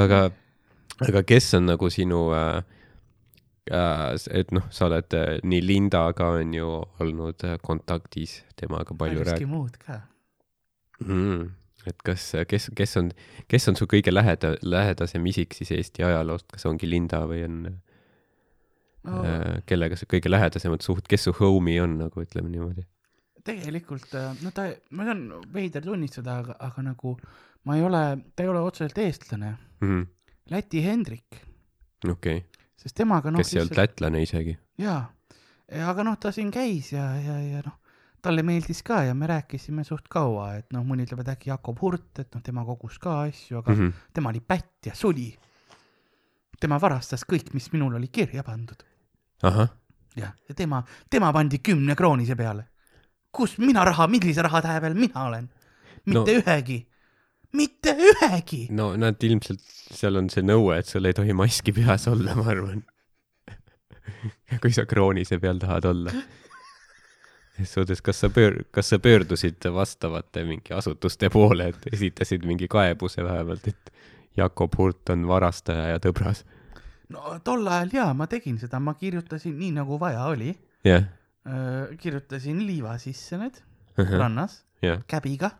aga, aga kes on nagu sinu äh, et noh, sa oled äh, nii Lindaga on ju olnud äh, kontaktis temaga palju rääkinud muud ka. mm,. et kas, kes, kes on, kes on su kõige läheda-, lähedasem isik siis Eesti ajaloost, kas ongi Linda või on no äh, kellega sa kõige lähedasemad suht-, kes su homie on nagu ütleme niimoodi tegelikult, no ta, ma tean, veider tunnistada, aga, aga nagu ma ei ole, ta ei ole otseselt eestlane, mm,? Läti Hendrik, okei okay., sest temaga noh. kes ei olnud lätlane isegi jaa, aga noh, ta siin käis ja, ja, ja noh, talle meeldis ka ja me rääkisime suht kaua, et noh, mõni ütleb, et äkki Jakob Hurt, et noh, tema kogus ka asju, aga mm mm? -hmm. tema oli pätt ja suli. tema varastas kõik, mis minul oli kirja pandud. jah, ja tema, tema pandi kümne kroonise peale. kus mina raha, millise raha tähe peal mina olen? mitte no. ühegi, mitte ühegi. no nad ilmselt, seal on see nõue, et sul ei tohi maski peas olla, ma arvan. <laughs> kui sa kroonise peal tahad olla. selles suhtes, kas sa pöör-, kas sa pöördusid vastavate mingi asutuste poole, et esitasid mingi kaebuse vähemalt, et Jakob Hurt on varastaja ja tõbras? no tol ajal jaa, ma tegin seda, ma kirjutasin nii nagu vaja oli. jah, kirjutasin liiva sisse need jah, rannas jah, käbiga.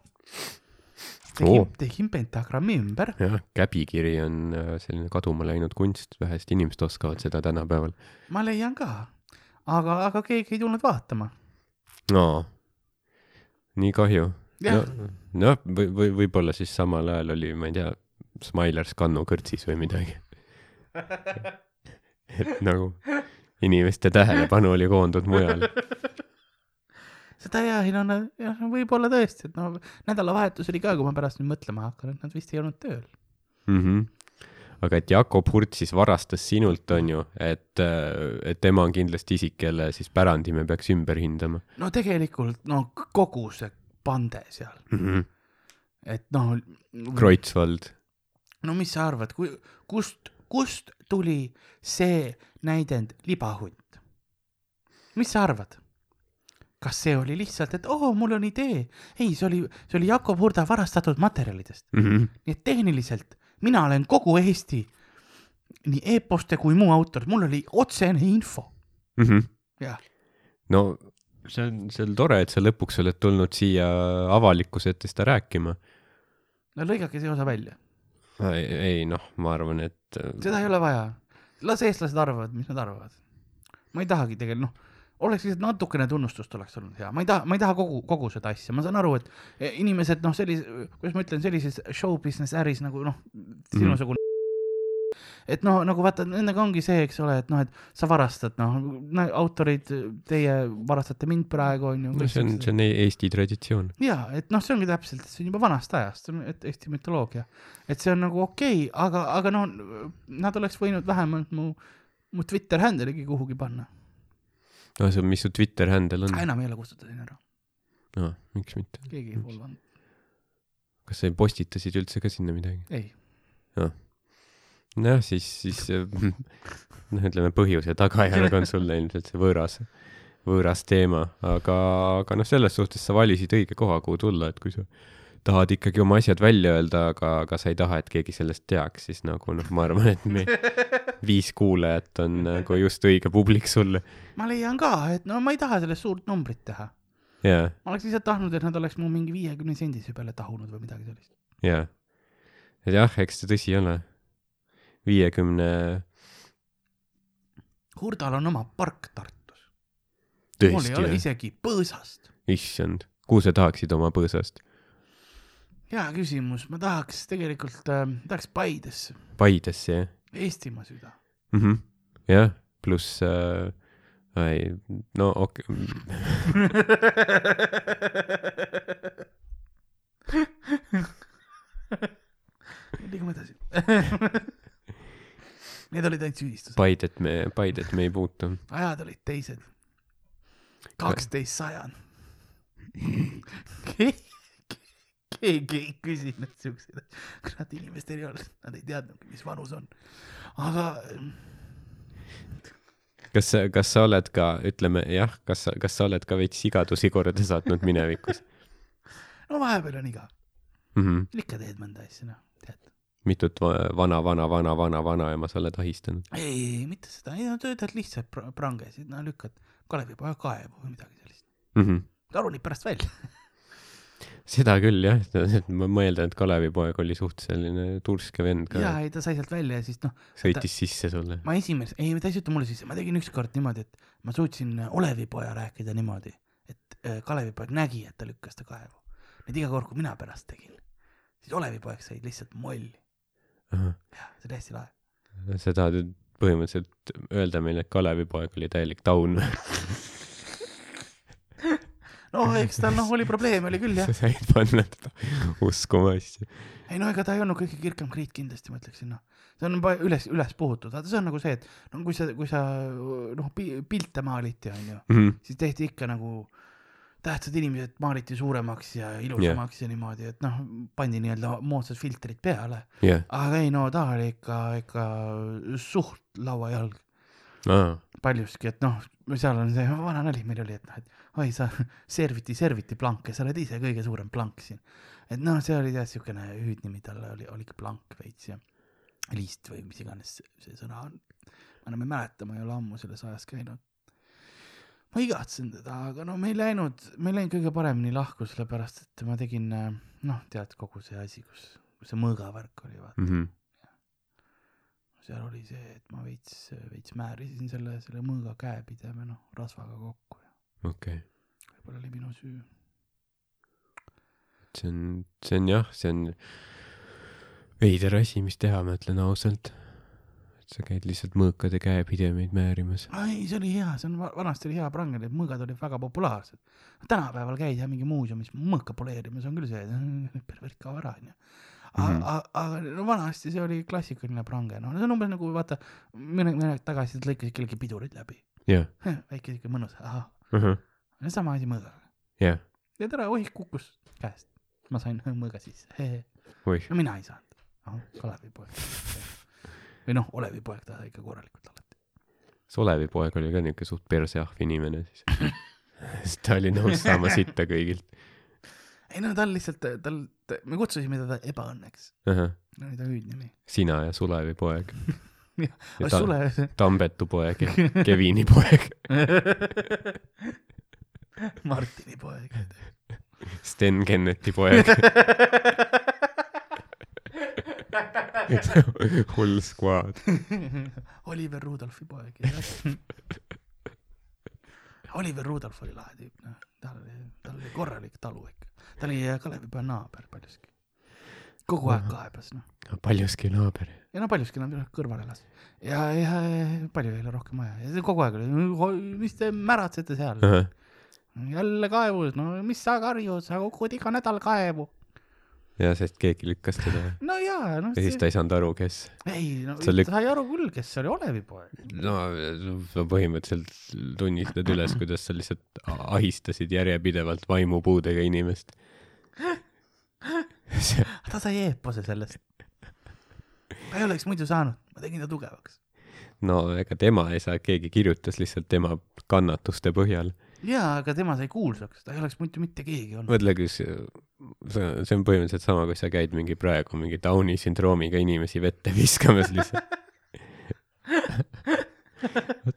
Tegin tegin pentagrammi ümber. jah, käbikiri on äh, selline kaduma läinud kunst, vähesed inimesed oskavad seda tänapäeval. ma leian ka, aga, aga keegi ei tulnud vaatama. no nii kahju. jah no, noh, või, või võib-olla siis samal ajal oli, ma ei tea, Smiler Scanno kõrtsis või midagi. <laughs> et nagu inimeste tähelepanu oli koondunud mujale. <laughs> seda jah, ei no nad- jah, võib-olla tõesti, et no nädalavahetus oli ka, kui ma pärast nüüd mõtlema hakkan, et nad vist ei olnud tööl. Mm -hmm. aga et Jakob Hurt siis varastas sinult, on ju, et, et tema on kindlasti isik, kelle siis pärandi me peaks ümber hindama no tegelikult no kogu see pande seal, mm. -hmm. et noh. Kreutzwald, no mis sa arvad, kui, kust, kust tuli see näidend libahunt? mis sa arvad? Kas see oli lihtsalt, et oo, mul on idee? ei, see oli, see oli Jakob Hurda varastatud materjalidest. mm. -hmm. nii et tehniliselt mina olen kogu Eesti nii e-poste kui muu autor, mul oli otsene info. Mm -hmm. jah, no see on, see on tore, et sa lõpuks oled tulnud siia avalikkuse ette seda rääkima. no lõigake see osa välja, ei, ei noh, ma arvan, et äh, seda ei ole vaja. las eestlased arvavad, mis nad arvavad. ma ei tahagi tegelikult, noh, oleks lihtsalt natukene tunnustust oleks olnud hea, ma ei taha, ma ei taha kogu, kogu seda asja, ma saan aru, et eh, inimesed noh, sellise, kuidas ma ütlen, sellises show business äris nagu noh, sinusugune et noh, nagu vaata, nendega ongi see, eks ole, et noh, et sa varastad, noh, autorid, teie varastate mind praegu onju. no see on, see on e- Eesti traditsioon. ja et noh, see ongi täpselt, see on juba vanast ajast, see on et Eesti mütoloogia, et see on nagu okei okay,, aga, aga no nad oleks võinud vähemalt mu, mu Twitter handle'igi kuhugi panna, no see on, mis su Twitter handle on? enam ei ole, kustutasin ära, no miks mitte. keegi ei follow, kas sa postitasid üldse ka sinna midagi? ei, nojah, siis, siis <laughs> noh, ütleme põhjus ja tagajärg on sulle ilmselt see võõras, võõras teema, aga, aga noh, selles suhtes sa valisid õige koha, kuhu tulla, et kui sa tahad ikkagi oma asjad välja öelda, aga, aga sa ei taha, et keegi sellest teaks, siis nagu noh, ma arvan, et me <laughs> viis kuulajat on nagu just õige publik sulle. ma leian ka, et no ma ei taha sellest suurt numbrit teha, jaa, ma oleks lihtsalt tahtnud, et nad oleks mu mingi viiekümne sendise peale tahunud või midagi sellist. jaa. et jah, eks see tõsi ole. viiekümne, Hurdal on oma park Tartus, mul ei ole isegi põõsast. issand, kuhu sa tahaksid oma põõsast? Hea küsimus, ma tahaks tegelikult äh,, tahaks Paidesse, Paidesse, jah Eestimaa süda. mm. -hmm. jah, pluss äh,, ei, no okei okay. <laughs> liigume edasi. <laughs> Need olid ainult süüdistused, Paidet me, Paidet me ei puutu. ajad olid teised. kaksteist sajand. <laughs> keegi <laughs> ei küsinud siukseid, kurat inimestel ei olnud, nad ei teadnudki, mis vanus on. aga kas sa, kas sa oled ka, ütleme jah, kas kas sa oled ka veits sigadusi korda saatnud minevikus <laughs> no vahepeal on igav, mm? -hmm. ikka teed mõnda asja, noh, tead. mitut va- vana, vana, vana, vana, vanaema sa oled ahistanud? ei, ei, mitte seda, ei no töötad lihtsalt pr- prangesid, no lükkad Kalevipoja kaevu või midagi sellist. Mm -hmm. ta ronib pärast välja. <laughs> seda küll jah, ma mõeldan, et Kalevipoeg oli suht selline turske vend ka, ja ei, ta sai sealt välja ja siis noh, sõitis sisse sulle. ma esimese, ei, ta ei sõitnud mulle sisse, ma tegin ükskord niimoodi, et ma suutsin Olevipoja rääkida niimoodi, et äh, Kalevipoeg nägi, et ta lükkas ta kaevu. nüüd iga kord, kui mina pärast tegin, siis Olevipoeg sai lihtsalt molli. jah, see oli hästi lahe. sa tahad nüüd põhimõtteliselt öelda meile, et Kalevipoeg oli täielik taun <laughs> no eks tal noh, oli probleeme oli küll jah <laughs> sa. said panna teda uskuma asju. ei no ega ta ei olnud kõige kirgem kriit kindlasti, ma ütleksin noh. see on juba üles, üles puhutud, vaata see on nagu see, et no kui sa, kui sa noh, pilte maaliti onju, Mhm. siis tehti ikka nagu tähtsad inimesed maaliti suuremaks ja ilusamaks yeah. ja niimoodi, et noh, pandi nii-öelda moodsad filtrid peale, jah, aga ei no ta oli ikka, ikka suht lauajalg aa, paljuski, et noh, seal on see vana nali meil oli, et noh, et oi sa <laughs> serviti, serviti plank ja sa oled ise kõige suurem plank siin. et noh, see oli jah siukene hüüdnimi talle oli, oligi plank veits ja liist või mis iganes see, see sõna on. ma enam ei mäleta, ma ei ole ammu selles ajas käinud. ma igatsen teda, aga no me ei läinud, me ei läinud kõige paremini lahku, sellepärast et ma tegin noh, tead kogu see asi, kus, kus see mõõgavärk oli, vaata mm. Mhm. seal oli see, et ma veits, veits määrisin selle, selle mõõga käepideme noh, rasvaga kokku okei, võib-olla oli minu süü. see on, see on jah, see on veider asi, mis teha, ma ütlen ausalt. et sa käid lihtsalt mõõkade käepidemeid määrimas. ei, see oli hea, see on, vanasti oli hea prangel, need mõõgad olid väga populaarsed. tänapäeval käid jah mingi muuseumis mõõka poleerimas, on küll see, pervert kaob ära onju. Mhm. aga, aga no vanasti see oli klassikaline prange, noh, see on umbes nagu vaata, mõni aeg tagasi lõikasid kellegi pidurid läbi. jah, <laughs> väike siuke mõnus, ahah, ahah, sama asi mõõgaga. jah, ja tere, oih, kukkus käest. ma sain mõõga sisse, no mina ei saanud. ahah, Kalevipoeg. või noh, Olevipoeg ta ikka korralikult alati. Solevipoeg oli ka niuke suht perseahv inimene siis. <laughs> sest ta oli nõus saama sitta kõigilt. ei no tal lihtsalt, tal, me kutsusime teda ebaõnneks. ahah, no oli ta hüüdnimi. sina ja Sulevipoeg. <laughs> Jah, ja ta- Sule, Tambetu poeg ja Kevini poeg. <laughs> Martini poeg. Sten Kenneti poeg. <laughs> hull skvaad. Oliver Rudolfi poeg. Oliver Rudolf oli lahe tüüp, noh, tal oli, tal oli korralik talu ikka. ta oli äh, Kalevipoja naaber paljuski. Kogu aeg kaebas, noh. paljuski naaber. ja no paljuski nad kõrval elas. ja, ja palju ei ole rohkem vaja ja see kogu aeg oli, mis te märatsete seal, jälle kaevus, no mis sa karjud, sa kukud iga nädal kaevu. ja sest keegi lükkas teda no jaa, noh ja siis ta ei saanud aru, kes. ei, no sa lük- ta sai aru küll, kes see oli Olevi poeg. no sa põhimõtteliselt tunnistad üles, kuidas sa lihtsalt ahistasid järjepidevalt vaimupuudega inimest. <laughs> <laughs> ta sai eepose sellest. ta ei oleks muidu saanud, ma tegin ta tugevaks. no ega tema ei saa, keegi kirjutas lihtsalt tema kannatuste põhjal. jaa, aga tema sai kuulsaks, ta ei oleks muidu mitte keegi olnud. mõtle, kus see, see on põhimõtteliselt sama, kui sa käid mingi praegu mingi Downi sündroomiga inimesi vette viskamas lihtsalt. <laughs>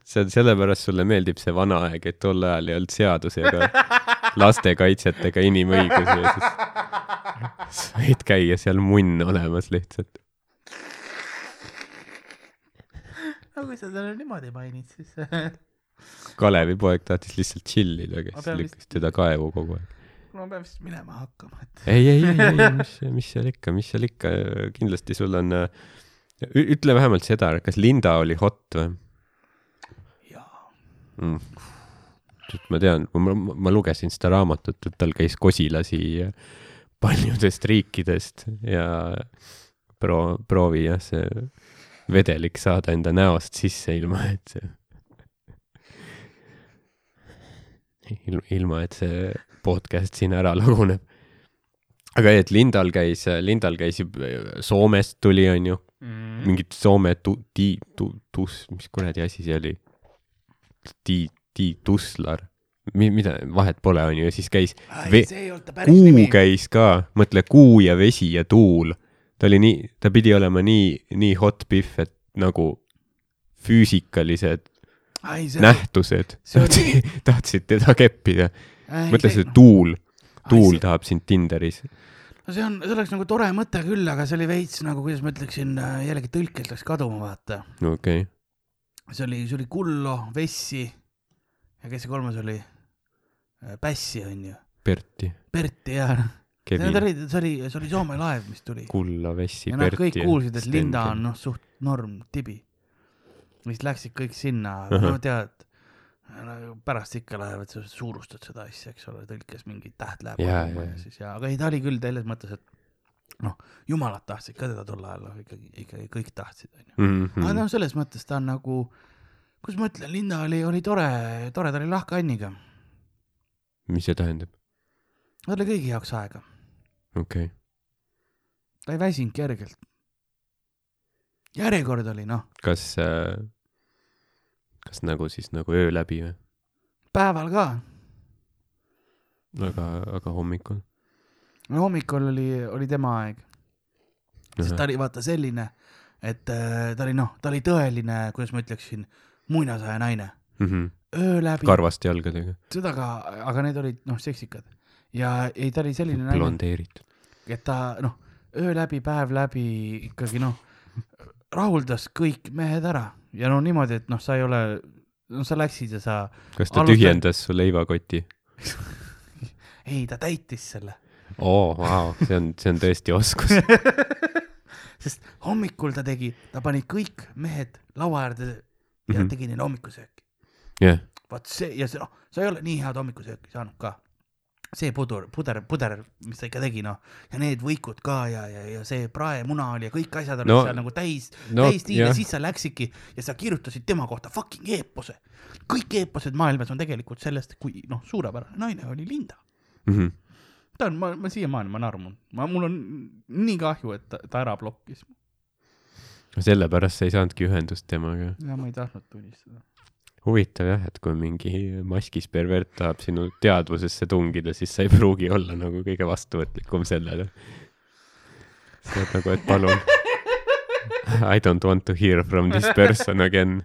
see sellepärast sulle meeldib see vana aeg, et tol ajal ei olnud seadusi ega lastekaitset ega inimõigusi ja siis võid käia seal munn olemas lihtsalt. no kui sa teda niimoodi mainid, siis Kalevi poeg tahtis lihtsalt chill ida, Ma kes lükkas teda kaevu kogu aeg. ma pean vist minema hakkama, et ei, ei, ei, ei, mis, mis seal ikka, mis seal ikka, kindlasti sul on, ütle vähemalt seda, kas Linda oli hot või. mm.? ma tean, ma, ma lugesin seda raamatut, et tal käis kosilasi paljudest riikidest ja pro-, proovi jah, see vedelik saada enda näost sisse, ilma et see, ilma et see podcast siin ära laguneb. aga ei, et Lindal käis, Lindal käis, Soomest tuli, onju, Mm. mingit Soome tu-, ti-, tu-, tus-, mis kuradi asi see oli? Ti-, ti-, tuslar, mi-, mida, vahet pole, onju, ja siis käis, see päris kuu nimi. käis ka, mõtle kuu ja vesi ja tuul. ta oli nii, ta pidi olema nii, nii hot biff, et nagu füüsikalised nähtused see oli- tahtsid, tahtsid teda keppida. mõtle see tuul, tuul see- tahab sind Tinderis. no see on, see oleks nagu tore mõte küll, aga see oli veits nagu, kuidas ma ütleksin, jällegi tõlkes läks kaduma, vaata. okei okay., see oli, see oli Kullo, Vessi ja kes see kolmas oli? Pässi onju, Berti, Berti ja noh, need olid, see oli, see oli Soome laev, mis tuli. Kulla, Vessi, Berti. kõik kuulsid, et Linda on. noh, suht norm tibi. siis läksid kõik sinna, no Ahah. tead, pärast ikka lähevad, sa suurustad seda asja, eks ole, tõlkes mingi täht läheb kaduma jaa, ja siis ja, aga ei, ta oli küll selles mõttes, et noh, jumalad tahtsid ka teda tol ajal, noh ikkagi, ikkagi kõik tahtsid, onju. Mhm. aga noh, selles mõttes ta on nagu, kuidas ma ütlen, Linda oli, oli tore, tore, ta oli lahke Anniga. mis see tähendab? tal oli kõigi jaoks aega, okei okay., ta ei väsinud kergelt. järjekord oli noh, kas äh,, kas nagu siis nagu öö läbi või? päeval ka, aga, aga hommikul? No hommikul oli, oli tema aeg, sest ta oli vaata selline, et äh, ta oli noh, ta oli tõeline, kuidas ma ütleksin, muinasaja naine. öö läbi, karvaste jalgadega, seda ka, aga need olid noh, seksikad. ja ei, ta oli selline naine, blondeeritud. et ta noh, öö läbi, päev läbi ikkagi noh, rahuldas kõik mehed ära ja no niimoodi, et noh, sa ei ole, no sa läksid ja sa, kas ta Alustan- tühjendas su leivakoti? <laughs> ei, ta täitis selle, oo, vau, see on, see on tõesti oskus. <laughs> sest hommikul ta tegi, ta pani kõik mehed laua äärde ja mm. -hmm. tegi neile hommikusööki. jah, vaat see ja see noh, sa ei ole nii head hommikusööki saanud ka. see puder, puder, puder, mis ta ikka tegi, noh, ja need võikud ka ja, ja, ja see praemuna oli ja kõik asjad olid No- seal nagu täis no täis tiim ja jah, siis sa läksidki ja sa kirjutasid tema kohta fucking eepose. kõik eeposed maailmas on tegelikult sellest, kui noh, suurepärane naine oli Linda. Mhm. Ta on, ma, ma siiamaani, ma naerun, ma, mul on nii kahju, et ta, ta ära blokkis. sellepärast sa ei saanudki ühendust temaga. ja ma ei tahtnud tunnistada. huvitav jah, et kui mingi maskis pervert tahab sinu teadvusesse tungida, siis sa ei pruugi olla nagu kõige vastuvõtlikum sellele. sa oled nagu, et palun. I don't want to hear from this person again.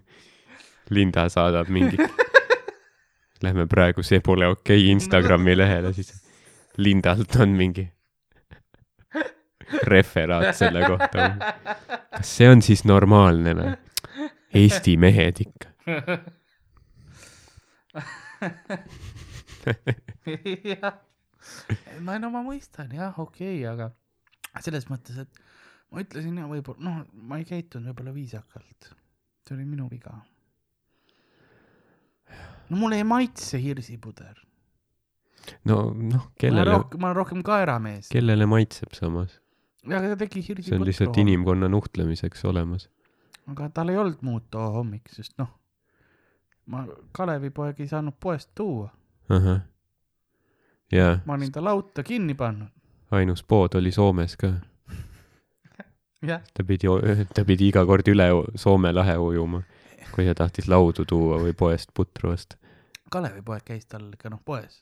Linda saadab mingit Lähme praegu See pole okei okay Instagrami lehele, siis Lindalt on mingi <laughs> referaat selle kohta. kas see on siis normaalne või? Eesti mehed ikka. jah, ma no ma mõistan jah, okei okay,, aga selles mõttes, et ma ütlesin ja võib-olla noh, ma ei käitunud võib-olla viisakalt, see oli minu viga. no mulle ei maitse hirsipuder, no noh, ma olen kellele, rohkem, ma olen rohkem kaeramees. kellele maitseb samas, ja aga ta tegi see on lihtsalt. inimkonna nuhtlemiseks olemas. aga tal ei olnud muud too hommik, sest noh, ma Kalevipoeg ei saanud poest tuua, jaa, ma olin ta lauta kinni pannud. ainus pood oli Soomes ka. <laughs> jah, ta pidi, ta pidi iga kord üle Soome lahe ujuma, kui ta tahtis laudu tuua või poest putru osta. Kalevipoeg käis tal ikka noh poes,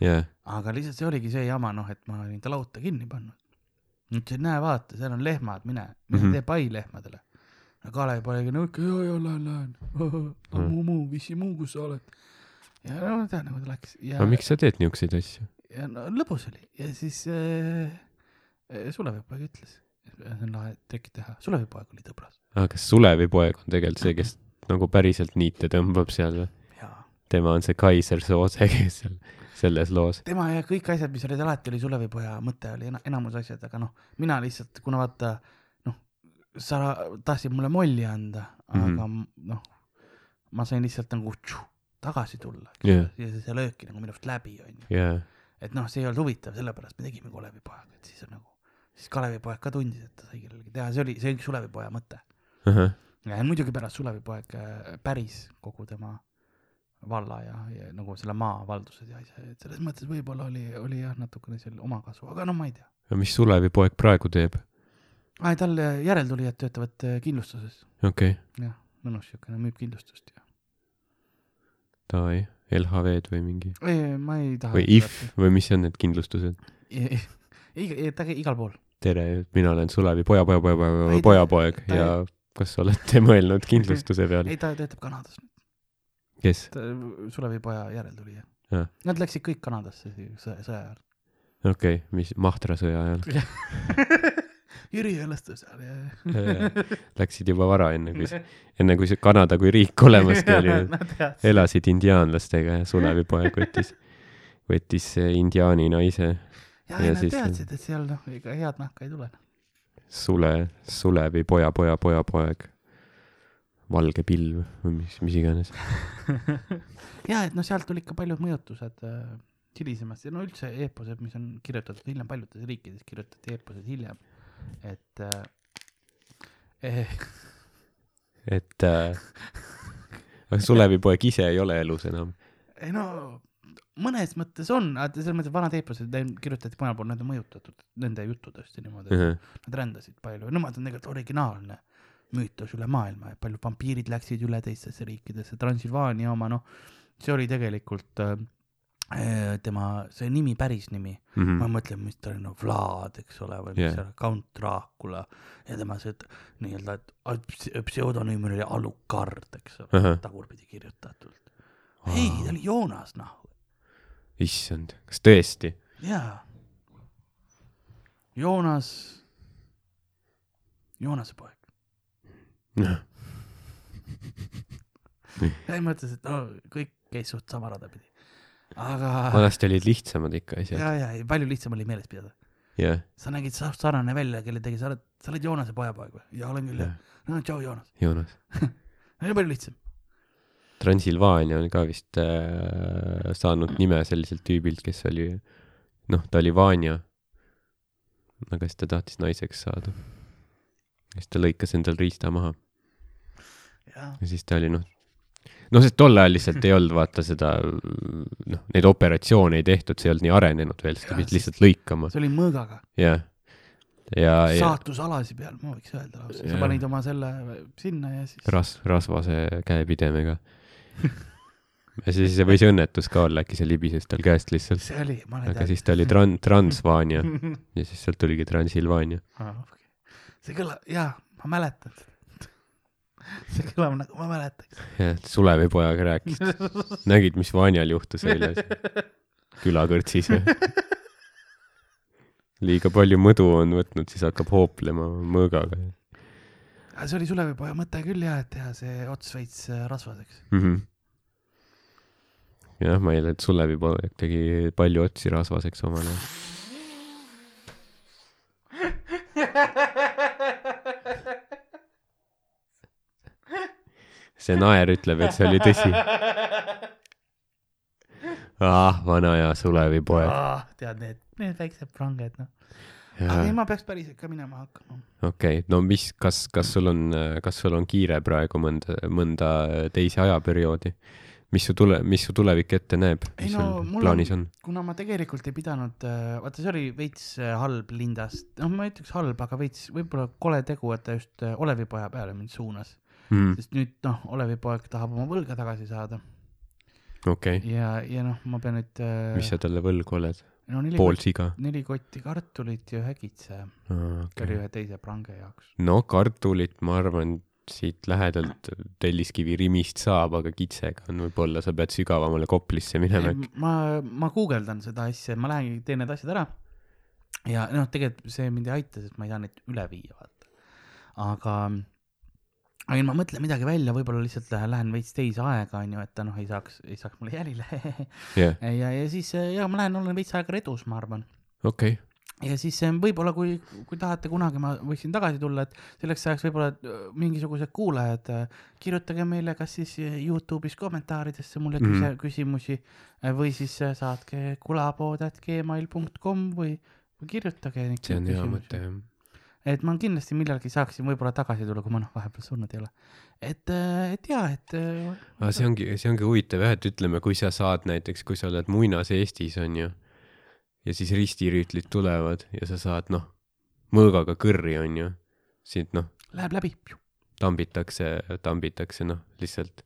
jaa, aga lihtsalt see oligi see jama noh, et ma olin ta lauta kinni pannud. ütlesin, näe vaata, seal on lehmad, mine, mine mm. -hmm. tee pai lehmadele. No ikka ja, ja lähen, lähen. Mhm. muu, muu, vissi muu, kus sa oled. ja no tead nagu ta läks ja aga, miks sa teed niisuguseid asju? ja no lõbus oli ja siis äh, äh, Sulevipoeg ütles, see on lahe trikk teha, Sulevipoeg oli tõbras. aga kas Sulevipoeg on tegelikult see, kes nagu päriselt niite tõmbab seal või? tema on see Kaiser Soose, kes seal selles loos. tema ja kõik asjad, mis olid alati, oli Sulevipoja mõte oli ena- enamus asjad, aga noh, mina lihtsalt, kuna vaata noh, sa tahtsid mulle molli anda, aga Mhm. mm -hmm. noh, ma sain lihtsalt nagu tšu, tagasi tulla Jah. ja see, lööki nagu minust läbi onju, jaa, et noh, see ei olnud huvitav, sellepärast me tegime Kalevipojaga, et siis on nagu, siis Kalevipoeg ka tundis, et ta sai kellelegi teha, see oli, see oli Sulevipoja mõte. ahah, ja muidugi pärast Sulevipoeg päris kogu tema valla ja, ja nagu selle maa valdused ja asja, et selles mõttes võib-olla oli, oli jah, natukene seal omakasu, aga no ma ei tea. aga mis Sulevipoeg praegu teeb? aa, tal äh, järeltulijad töötavad äh, kindlustuses, okei okay., jah, mõnus siukene, müüb kindlustust ja. davai, LHV-d või mingi, ei, ma ei taha. või IF või mis on need kindlustused? iga, ta käib igal pool. tere, mina olen Sulevi poja, poja, poja, poja, pojapoeg ja kas olete <laughs> mõelnud <laughs> kindlustuse peale? ei, ta töötab Kanadas, kes? Sulevipoja järeltulija. Nad läksid kõik Kanadasse sõja, sõja ajal. okei okay,, mis Mahtra sõja ajal? <laughs> Jüri elastas seal ja. Läksid juba vara, enne kui, enne kui see Kanada kui riik olemaski <laughs> oli. Elasid indiaanlastega ja Sulevipoeg võttis, võttis indiaani naise, ja, Ja ja nad siis- teadsid, et seal noh, ega head nahka ei tule. Sule, Sulevi poja, poja, pojapoeg. Valge pilv või mis, mis iganes. <laughs> ja et noh, sealt tuli ikka paljud mõjutused äh, hilisemast. Ja no üldse eeposed, mis on kirjutatud hiljem, paljudes riikides kirjutati eeposed hiljem, et äh, eh, et äh, Sulevipoeg ise ei ole elus enam. ei no mõnes mõttes on, selles mõttes vanad eeposed kirjutati mujal pool, need on mõjutatud nende juttudest ja niimoodi, nad rändasid palju, nemad on tegelikult originaalne müütos üle maailma ja paljud vampiirid läksid üle teistesse riikidesse, Transilvaania oma noh, see oli tegelikult äh, äh, tema, see nimi, päris nimi mm., ma Mhm. mõtlen, mis ta oli, no Vlad, eks ole, või mis yeah. see, Count Dracula ja tema see nii-öelda, et a- ps- pseudonüüm oli Alucard, eks ole Ahah., tagurpidi kirjutatult. ei, ta oli Joonas, noh, issand, kas tõesti? jaa. Joonas, Joonase poeg. Selles mõttes, et no kõik käis suht sama rada pidi. aga vanasti olid lihtsamad ikka asjad. ja, ja palju lihtsam oli meeles pidada. jah, sa nägid sa- sarnane välja, kelle tegi, sa oled, sa oled Joonase pojapoeg või? jaa, olen küll jah jah., no tšau, Joonas. Joonas. <laughs> oli palju lihtsam. Transilvaania on ka vist äh, saanud nime selliselt tüübilt, kes oli, noh, ta oli Vanja. aga siis ta tahtis naiseks saada. siis ta lõikas endal riista maha ja siis ta oli noh, noh, sest tol ajal lihtsalt ei olnud vaata seda, noh, neid operatsioone ei tehtud, see ei olnud nii arenenud veel, siis ta Jah, pidi siis- lihtsalt lõikama, see oli mõõgaga, jah. ja, ja saatusalasi peal, ma võiks öelda lausa, sa panid oma selle sinna ja siis ras-, rasvase käepidemega. <laughs> ja siis see võis õnnetus ka olla, äkki see libises tal käest lihtsalt. see oli, ma olen aga siis ta oli tran-, Transvaania <laughs> ja siis sealt tuligi Transilvaania. ah,. Okay. see kõlab, jaa, ma mäletan seda. <laughs> see kõlab nagu ma mäletaks. jah, Sulevipojaga rääkisid. nägid, mis Vanjal juhtus eile külakõrtsis või? liiga palju mõdu on võtnud, siis hakkab hooplema mõõgaga see oli Sulevipoja mõte küll jah, et teha see ots veits äh, rasvaseks. mm. -hmm. jah, ma eile, et Sulevipoeg tegi palju otsi rasvaseks omal ajal. See naer ütleb, et see oli tõsi. ah, vana hea Sulevipoeg. tead need, need väiksed pranged noh. aga ei, ma peaks päriselt ka minema hakkama. okei, no mis, kas, kas sul on, kas sul on kiire praegu mõnda, mõnda teise ajaperioodi? mis su tule, mis su tulevik ette näeb, mis no, sul plaanis on, kuna ma tegelikult ei pidanud, vaata see oli veits äh, halb lindast, noh, ma ei ütleks halb, aga veits võib-olla kole tegu, et ta just äh, Olevipoja peale mind suunas, mm,? sest nüüd noh, Olevipoeg tahab oma võlga tagasi saada okei okay., ja, ja noh, ma pean nüüd äh, mis sa talle võlgu oled? no neli pool siga? neli kotti kartulit ja ühe kitse, see oli Okay. ühe teise prange jaoks. no kartulit, ma arvan, siit lähedalt Telliskivi Rimist saab, aga kitsega on võib-olla, sa pead sügavamale Koplisse minema äkki. ma, ma guugeldan seda asja, ma lähengi, teen need asjad ära ja noh, tegelikult see mind ei aita, sest ma ei saa neid üle viia, vaata. aga, aga ma mõtlen midagi välja, võib-olla lihtsalt lähen, veits teise aega, onju, et ta noh, ei saaks, ei saaks mulle jälile jah, <laughs> ja, ja siis ja ma lähen, olen veits aega redus, ma arvan. okei, ja siis eh, võib-olla, kui, kui tahate kunagi, ma võiksin tagasi tulla, et selleks ajaks võib-olla äh, mingisugused kuulajad, kirjutage meile kas siis eh, Youtube'is kommentaaridesse mulle küse, Mhm. küsimusi eh, või siis eh, saatke kulapood.gmail.com või, või kirjutage see on hea mõte jah. Et ma kindlasti millalgi saaksin võib-olla tagasi tulla, kui ma noh, vahepeal surnud ei ole. et, et jaa, et äh, aga see ongi, see ongi huvitav jah, et ütleme, kui sa saad näiteks, kui sa oled muinas Eestis onju ja siis ristirüütlid tulevad ja sa saad noh, mõõgaga kõrri onju, sind noh, läheb läbi. tambitakse, tambitakse noh, lihtsalt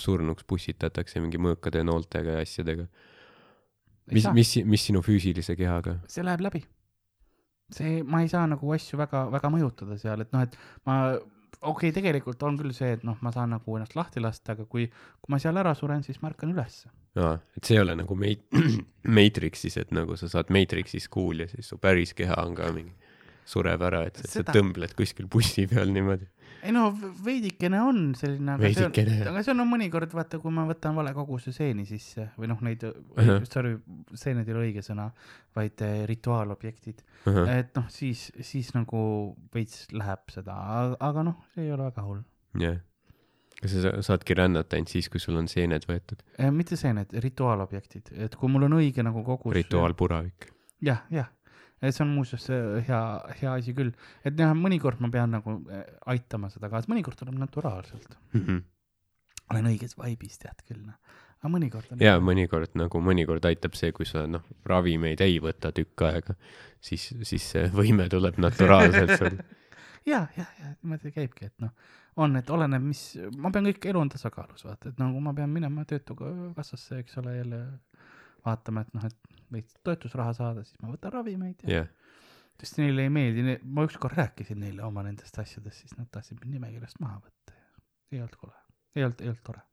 surnuks pussitatakse mingi mõõkade nooltega ja asjadega. mis, mis, mis sinu füüsilise kehaga? see läheb läbi. see, ma ei saa nagu asju väga, väga mõjutada seal, et noh, et ma, okei okay,, tegelikult on küll see, et noh, ma saan nagu ennast lahti lasta, aga kui, kui ma seal ära suren, siis ma ärkan ülesse. aa, et see ei ole nagu meit-, <clears throat> Matrixis, et nagu sa saad Matrixis kuul ja siis su päris keha on ka mingi, sureb ära, et sa Seda- tõmbled kuskil bussi peal niimoodi. Ei no veidikene on selline, aga see on, aga see on no, mõnikord vaata, kui ma võtan vale koguse seeni sisse või noh, neid Ahah., sorry, seened ei ole õige sõna, vaid eh, rituaalobjektid, et noh, siis, siis nagu veits läheb seda, aga noh, see ei ole väga hull. jah. kas sa sa- saadki rännata ainult siis, kui sul on seened võetud? Eh, mitte seened, rituaalobjektid, et kui mul on õige nagu kogus. rituaalpuravik. jah, jah, see on muuseas hea, hea asi küll, et jah, mõnikord ma pean nagu äh, aitama seda kaasa, mõnikord tuleb naturaalselt, olen õiges vaibis, tead küll, noh, aga mõnikord on. ja mõnikord nagu, mõnikord aitab see, kui sa noh, ravimeid ei võta tükk aega, siis, siis see võime tuleb naturaalselt sul. <laughs> ja, ja, ja niimoodi käibki, et noh, on, et oleneb, mis, ma pean kõik, elu on tasakaalus, vaata, et nagu ma pean minema töötukassasse, eks ole, jälle vaatama, et noh, et veits toetusraha saada, siis ma võtan ravimeid ja jah, sest neile ei meeldi, ma ükskord rääkisin neile oma nendest asjadest, siis nad tahtsid mind nimekirjast maha võtta ja ei olnud kole, ei olnud, ei olnud tore.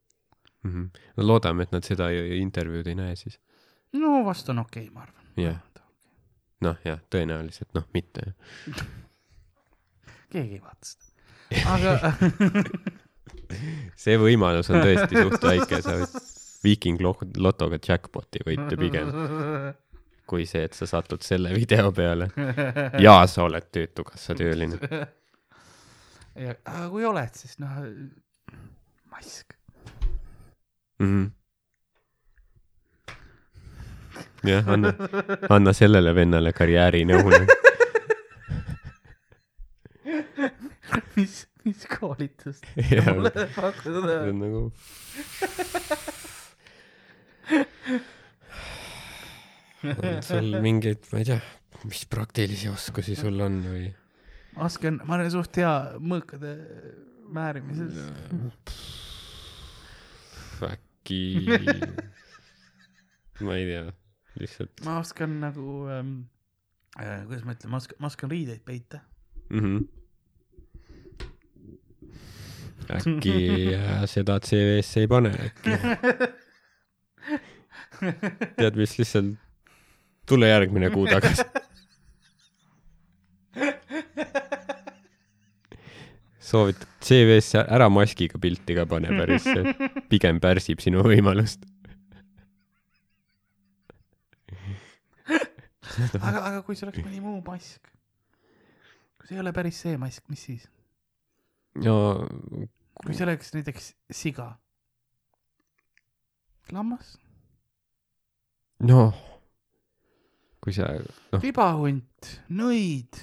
Mhm. no loodame, et nad seda intervjuud ei näe siis. no vast on okei okay,, ma arvan. Jah. noh, jah, tõenäoliselt noh, mitte. <laughs> keegi ei vaata seda. aga <laughs> see võimalus on tõesti suht väike, sa võid Viiking lo- lotoga jackpot'i võita pigem, <laughs> kui see, et sa satud selle video peale ja sa oled Töötukassa tööline. ja, aga kui oled, siis noh, mask. Mhm. jah, anna, anna sellele vennale karjäärinõu. <laughs> mis, mis koolitust see on nagu. <laughs> sul mingeid, ma ei tea, mis praktilisi oskusi sul on või? oskan, ma olen suht hea mõõkade määrimises. äkki, ma ei tea, lihtsalt ma oskan nagu ähm,, äh, kuidas ma ütlen, ma oskan, ma oskan riideid peita. mm. -hmm. äkki äh, seda CV-sse ei pane äkki. <laughs> <laughs> tead, mis lihtsalt, tule järgmine kuu tagasi. soovitad CV-sse ära maskiga pilti ka pane päris, pigem pärsib sinu võimalust. aga, aga kui see oleks mõni muu mask? kui see ei ole päris see mask, mis siis? no kui see oleks näiteks siga, lammas, noh, kui sa, noh, libahunt, nõid,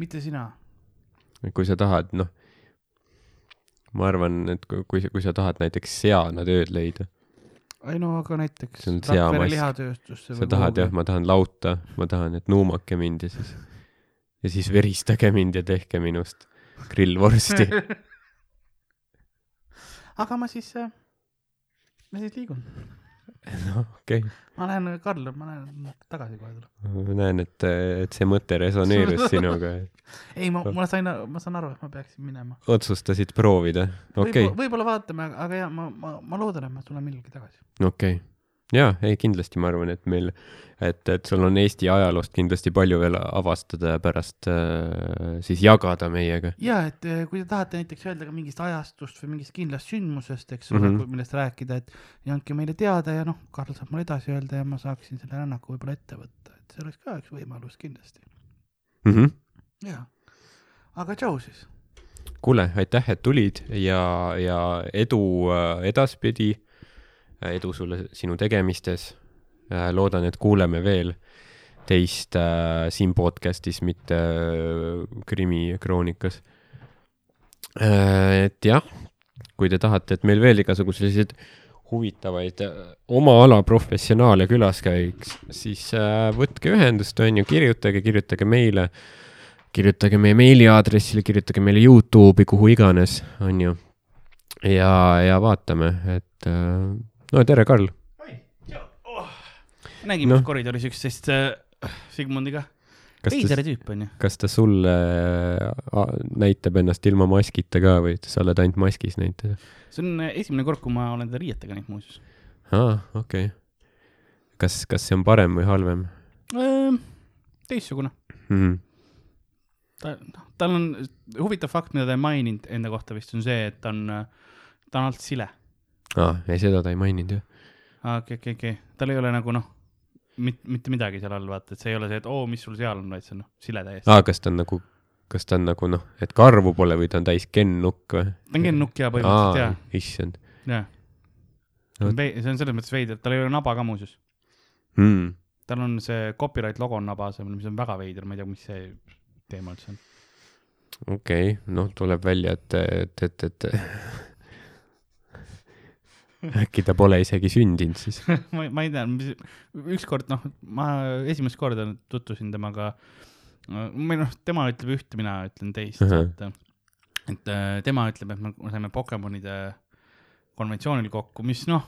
mitte sina. kui sa tahad, noh, ma arvan, et kui, kui sa, kui sa tahad näiteks seana tööd leida, ei no aga näiteks See on Rakvere seamask. lihatööstusse sa tahad jah,. ma tahan lauta, ma tahan, et nuumake mind ja siis, ja siis veristage mind ja tehke minust grillvorsti. <laughs> aga ma siis, ma siis liigun. <laughs> noh, okei ma lähen, Karl, ma lähen tagasi kohe okay., ma näen, et, et see mõte resoneerus <laughs> sinuga, ei, ma, ma sain, ma saan aru, et ma peaksin minema. otsustasid proovida, okei võib-olla, võib-olla vaatame, aga jaa, ma, ma, ma loodan, et ma tulen millalgi tagasi. okei okay.. jaa, ei kindlasti ma arvan, et meil, et, et sul on Eesti ajaloost kindlasti palju veel avastada ja pärast äh, siis jagada meiega. ja et eh, kui te tahate näiteks öelda ka mingist ajastust või mingist kindlast sündmusest, eks ole mm. -hmm. millest rääkida, et ja andke meile teada ja noh, Karl saab mulle edasi öelda ja ma saaksin selle rännaku võib-olla ette võtta, et see oleks ka üks võimalus kindlasti. Mm -hmm. jaa, aga tšau siis. kuule, aitäh, et tulid ja, ja edu äh, edaspidi. Edu sulle sinu tegemistes. loodan, et kuuleme veel teist äh, siin podcast'is, mitte äh, Krimmi kroonikas. et jah, kui te tahate, et meil veel igasuguseid selliseid huvitavaid äh, oma ala professionaale külas käiks, siis äh, võtke ühendust, on ju, kirjutage, kirjutage meile kirjutage meie meiliaadressile, kirjutage meile Youtube'i, kuhu iganes, on ju. ja, ja vaatame, et äh, no tere, Karl. nägin Noh. no. koridoris üksteist äh, Sigmundiga. veider tüüp onju. kas ta sulle äh, näitab ennast ilma maskita ka või sa oled ainult maskis näinud? see on äh, esimene kord, kui ma olen teda riietega näinud muuseas. aa, okei okay.. kas, kas see on parem või halvem teistsugune. mm? -hmm. ta, noh, tal on huvitav fakt, mida ta ei maininud enda kohta vist on see, et ta on, ta on alt sile. aa, ei seda ta ei maininud jah. okei, okei, okei, tal ei ole nagu noh, mitte, mitte midagi seal all, vaata, et see ei ole see, et oo, mis sul seal on, vaid see on noh, sile täiesti. aa, kas ta on nagu, kas ta on nagu noh, et karvu pole või ta on täis gennukk või? ta on gennukk ja põhimõtteliselt jaa, issand jaa. vei-, see on selles mõttes veider, tal ei ole naba ka muuseas. mm.. tal on see copyright logo on naba asemel, mis on väga veider, ma ei tea, mis see teema üldse on. okei okay,, noh, tuleb välja, et, et, et, et <laughs> äkki ta pole isegi sündinud siis. <laughs> ma, ma ei tea, ükskord noh, ma esimest korda tutvusin temaga, või noh, tema ütleb ühte, mina ütlen teist, Ahah. et, et äh, tema ütleb, et me saime Pokemonide konventsioonil kokku, mis noh,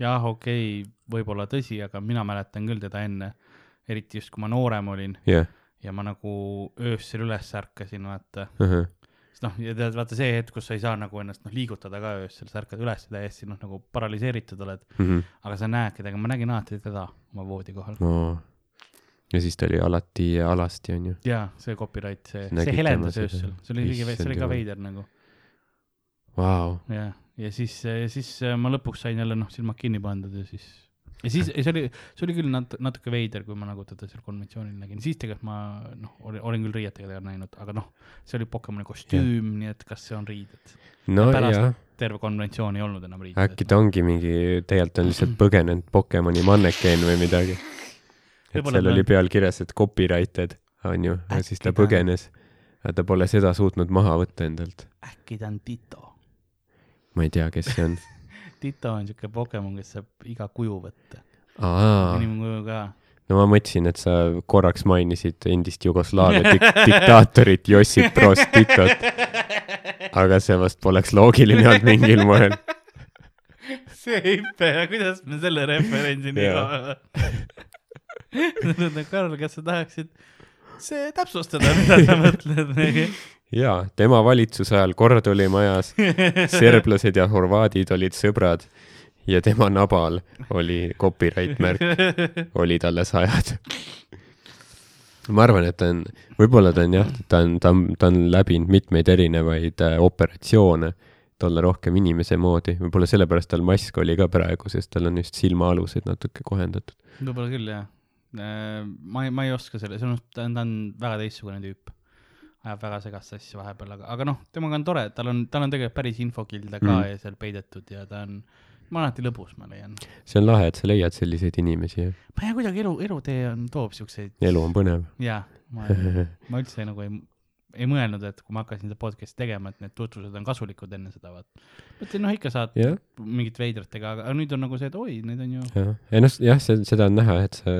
jah, okei okay,, võib-olla tõsi, aga mina mäletan küll teda enne, eriti just, kui ma noorem olin jah, ja ma nagu öösel üles ärkasin, vaata ahah, sest noh, ja tead, vaata see hetk, kus sa ei saa nagu ennast noh, liigutada ka öösel, sa ärkad üles ja täiesti noh, nagu paralüseeritud oled, Mhm. aga sa näed kedagi, ma nägin alati teda oma voodi kohal. no ja siis ta oli alati alasti, onju. jaa, see copyright, see, see helendas öösel, see oli ligi, see oli ka veider nagu, Vau, jah. ja siis, ja siis äh, ma lõpuks sain jälle noh, silmad kinni pandud ja siis, ja siis, see oli, see oli küll nat-, natuke veider, kui ma nagu teda seal konventsioonil nägin, siis tegelikult ma noh, olin küll riietega teda näinud, aga noh, see oli Pokemoni kostüüm, nii et kas see on riided? no pärast- jah, terve konventsioon ei olnud enam riided. äkki ta ongi mingi, tegelikult on lihtsalt <laughs> põgenenud Pokemoni mannekeen või midagi. et Võib-olla seal oli peal kirjas, et copyrighted, onju, ja siis ta- põgenes. aga ta pole seda suutnud maha võtta endalt. äkki ta on Tito? ma ei tea, kes see on. <laughs> Tito on siuke Pokemon, kes saab iga kuju võtta, inimkuju ka. no ma mõtlesin, et sa korraks mainisid endist Jugoslaavia dik diktaatorit Jossip Broz Titot, aga see vast poleks loogiline olnud mingil moel. see hüpe kuidas me selle referentsini jõuame? <laughs> Karl, kas sa tahaksid see täpsustada, mida sa mõtled? <laughs> jaa, tema valitsuse ajal kord oli majas, <laughs> serblased ja horvaadid olid sõbrad ja tema nabal oli copyright märk, <laughs> oli talle sajad. ma arvan, et ta on, võib-olla ta on jah, ta on, ta on, ta on läbinud mitmeid erinevaid äh, operatsioone, et olla rohkem inimese moodi, võib-olla sellepärast tal mask oli ka praegu, sest tal on just silmaalused natuke kohendatud. võib-olla küll jah. ma ei, ma ei oska selle, ta on, ta on väga teistsugune tüüp. Ajab väga segast asja vahepeal, aga, aga noh, temaga on tore, tal on, tal on tegelikult päris infokilde ka Mm. ja seal peidetud ja ta on, ma olen alati lõbus, ma leian. see on lahe, et sa leiad selliseid inimesi ma ei tea, kuidagi elu, elutee on, toob siukseid, elu on põnev. jaa, ma, <laughs> ma üldse nagu ei, ei mõelnud, et kui ma hakkasin seda podcast'i tegema, et need tutvused on kasulikud enne seda, vaat. mõtlesin, noh ikka saad jah, mingit veidratega, aga nüüd on nagu see, et oi, need on ju, jah, ei noh, jah, seda on näha, et sa,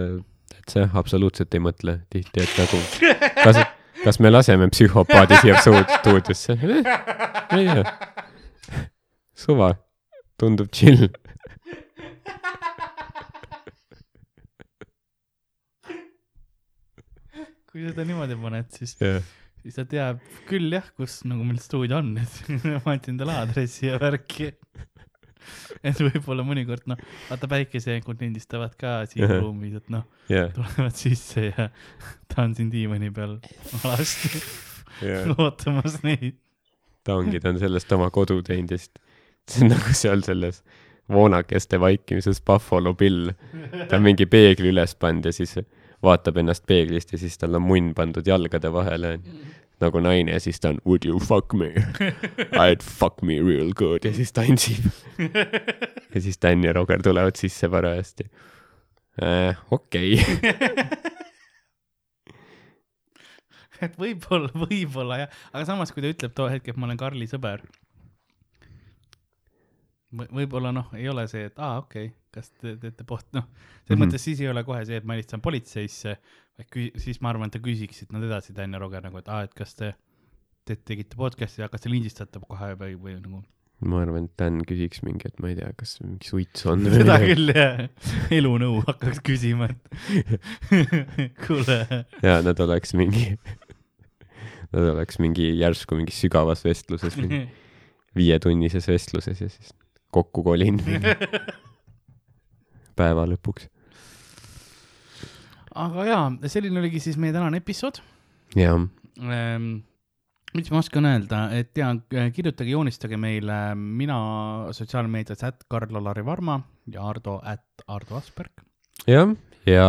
et sa absoluutselt ei mõtle tihti, et nagu <laughs> kas, kas me laseme psühhopaadi siia stuudiosse? ei tea. suva, tundub chill. kui seda niimoodi paned, siis, jah, siis ta teab küll jah, kus nagu meil stuudio on, <laughs> et ma andsin talle aadressi ja värki. <laughs> et võib-olla mõnikord noh, vaata päikesejakud lindistavad ka siin Jah. ruumis, et noh, jah, tulevad sisse ja <laughs> ta on siin diivani peal alasti jah. <laughs> ootamas neid. ta ongi, ta on sellest oma kodu teinud ja siis see on nagu seal selles voonakeste vaikimises Buffalo Bill. ta on mingi peegli üles pannud ja siis vaatab ennast peeglist ja siis tal on munn pandud jalgade vahele nagu naine ja siis ta on would you fuck me? <laughs> I'd fuck me real good ja siis tantsib. ja siis Dan ja Roger tulevad sisse parajasti äh,. okei okay. <laughs> et võib-olla, võib-olla jah, aga samas, kui ta ütleb too hetk, et ma olen Karli sõber. võib-olla noh, ei ole see, et aa, okei okay,, kas te teete poht, noh, selles mm. -hmm. mõttes siis ei ole kohe see, et ma helistan politseisse, siis ma arvan, et ta küsiksid nad edasi, Dan ja Roger nagu, et aa, et kas te, te tegite podcast'i ja kas te lindistate kohe või, või nagu. ma arvan, et Dan küsiks mingi, et ma ei tea, kas mingi suits on <laughs> seda. küll jah, elunõu hakkaks küsima, et <laughs> kuule ja nad oleks mingi, nad oleks mingi järsku mingis sügavas vestluses, <laughs> viietunnises vestluses ja siis kokku kolin mingi päeva lõpuks. Aga jaa, selline oligi siis meie tänane episood jah, ähm,. mis ma oskan öelda, et ja kirjutage, joonistage meile mina sotsiaalmeedias at Karl-Alari Varma ja Ardo at Ardo Asperg. jah, ja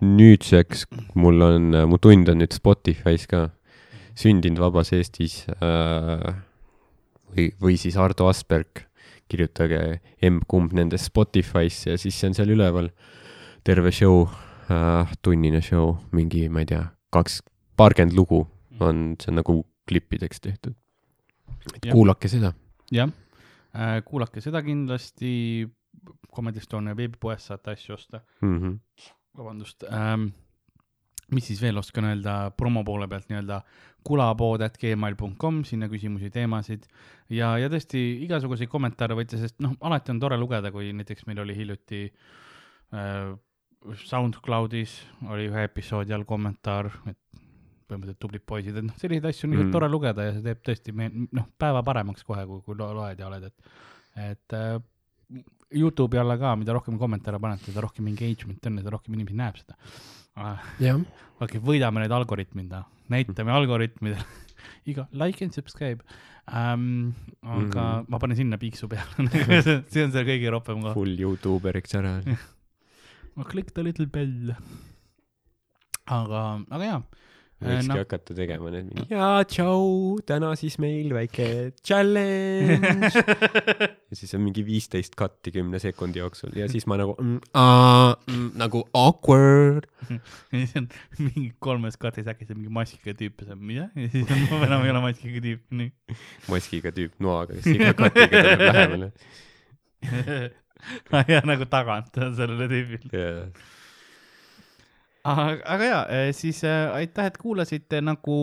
nüüdseks mul on, mu tund on nüüd Spotify's ka, sündinud vabas Eestis äh, või, või siis Ardo Asperg, kirjutage emb-kumb nendest Spotify'sse ja siis see on seal üleval. Terve show äh,, tunnine show, mingi, ma ei tea, kaks, paarkümmend lugu on, see on nagu klippideks tehtud. kuulake seda. jah, kuulake seda kindlasti. Comedy Estonia veebipoest saate asju osta. Mm -hmm. vabandust ähm,. mis siis veel oskan öelda promo poole pealt nii-öelda kulapood at gmail.com, sinna küsimusi, teemasid ja, ja tõesti igasuguseid kommentaare võite, sest noh, alati on tore lugeda, kui näiteks meil oli hiljuti äh, SoundCloudis oli ühe episoodi all kommentaar, et põhimõtteliselt tublid poisid, et noh, selliseid asju on lihtsalt Mm. tore lugeda ja see teeb tõesti me noh, päeva paremaks kohe, kui, kui lo- loed ja oled, et, et äh, Youtube'i alla ka, mida rohkem kommentaare panete, seda rohkem engagement on seda rohkem inimesi näeb seda jah, <laughs> okei võidame need algoritmid, näitame algoritmidele <laughs> iga like and subscribe um,. aga mm. Ma panen sinna piiksu peale <laughs> see on see kõige roppem koht. full Youtuberiks ära. Click the little bell. aga, aga jaa, võikski no. hakata tegema need mingi jaa, tšau, täna siis meil väike challenge. <laughs> ja siis on mingi viisteist katti kümne sekundi jooksul ja siis ma nagu mm, <laughs> aa, mm, nagu awkward. <laughs> ja siis on mingi kolmes katis äkki see mingi maskiga tüüp ja on mida ja siis on ma enam ei ole maskiga tüüp, nii. maskiga tüüp noaga, kes iga katiga tuleb lähemale. <laughs> ja nagu tagant sellele tüübile. Yeah. aga, aga ja, siis äh, aitäh, et kuulasite, nagu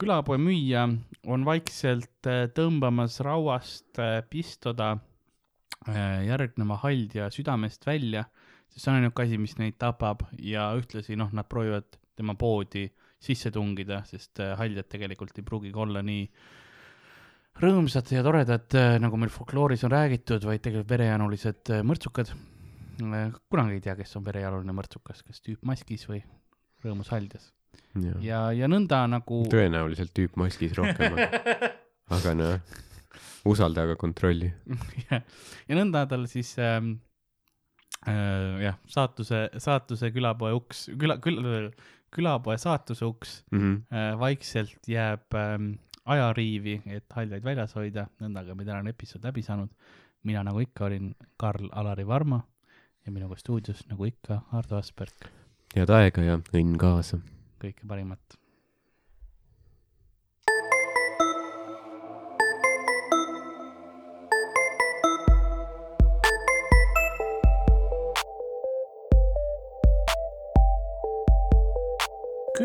külapoe müüja on vaikselt äh, tõmbamas rauast äh, pistoda äh, järgneva haldja südamest välja, sest see on ainuke asi, mis neid tapab ja ühtlasi noh, nad proovivad tema poodi sisse tungida, sest äh, haljad tegelikult ei pruugigi olla nii rõõmsad ja toredad, nagu meil folklooris on räägitud, vaid tegelikult verejanulised äh, mõrtsukad. kunagi ei tea, kes on verejanuline mõrtsukas, kas tüüp maskis või rõõmus haldjas ja, ja nõnda nagu tõenäoliselt tüüp maskis rohkem, <laughs> aga noh, usalda aga kontrolli. <laughs> ja, ja nõnda tal siis ähm, äh, jah, saatuse, saatuse külapoe uks, küla, küla, külapoe saatuse uks Mhm. äh, vaikselt jääb ähm, ajariivi, et haljaid väljas hoida, nõnda ka me tänane episood läbi saanud. mina nagu ikka olin Karl-Alari Varma ja minuga stuudios nagu ikka Ardo Asperg, head aega ja õnn kaasa. kõike parimat.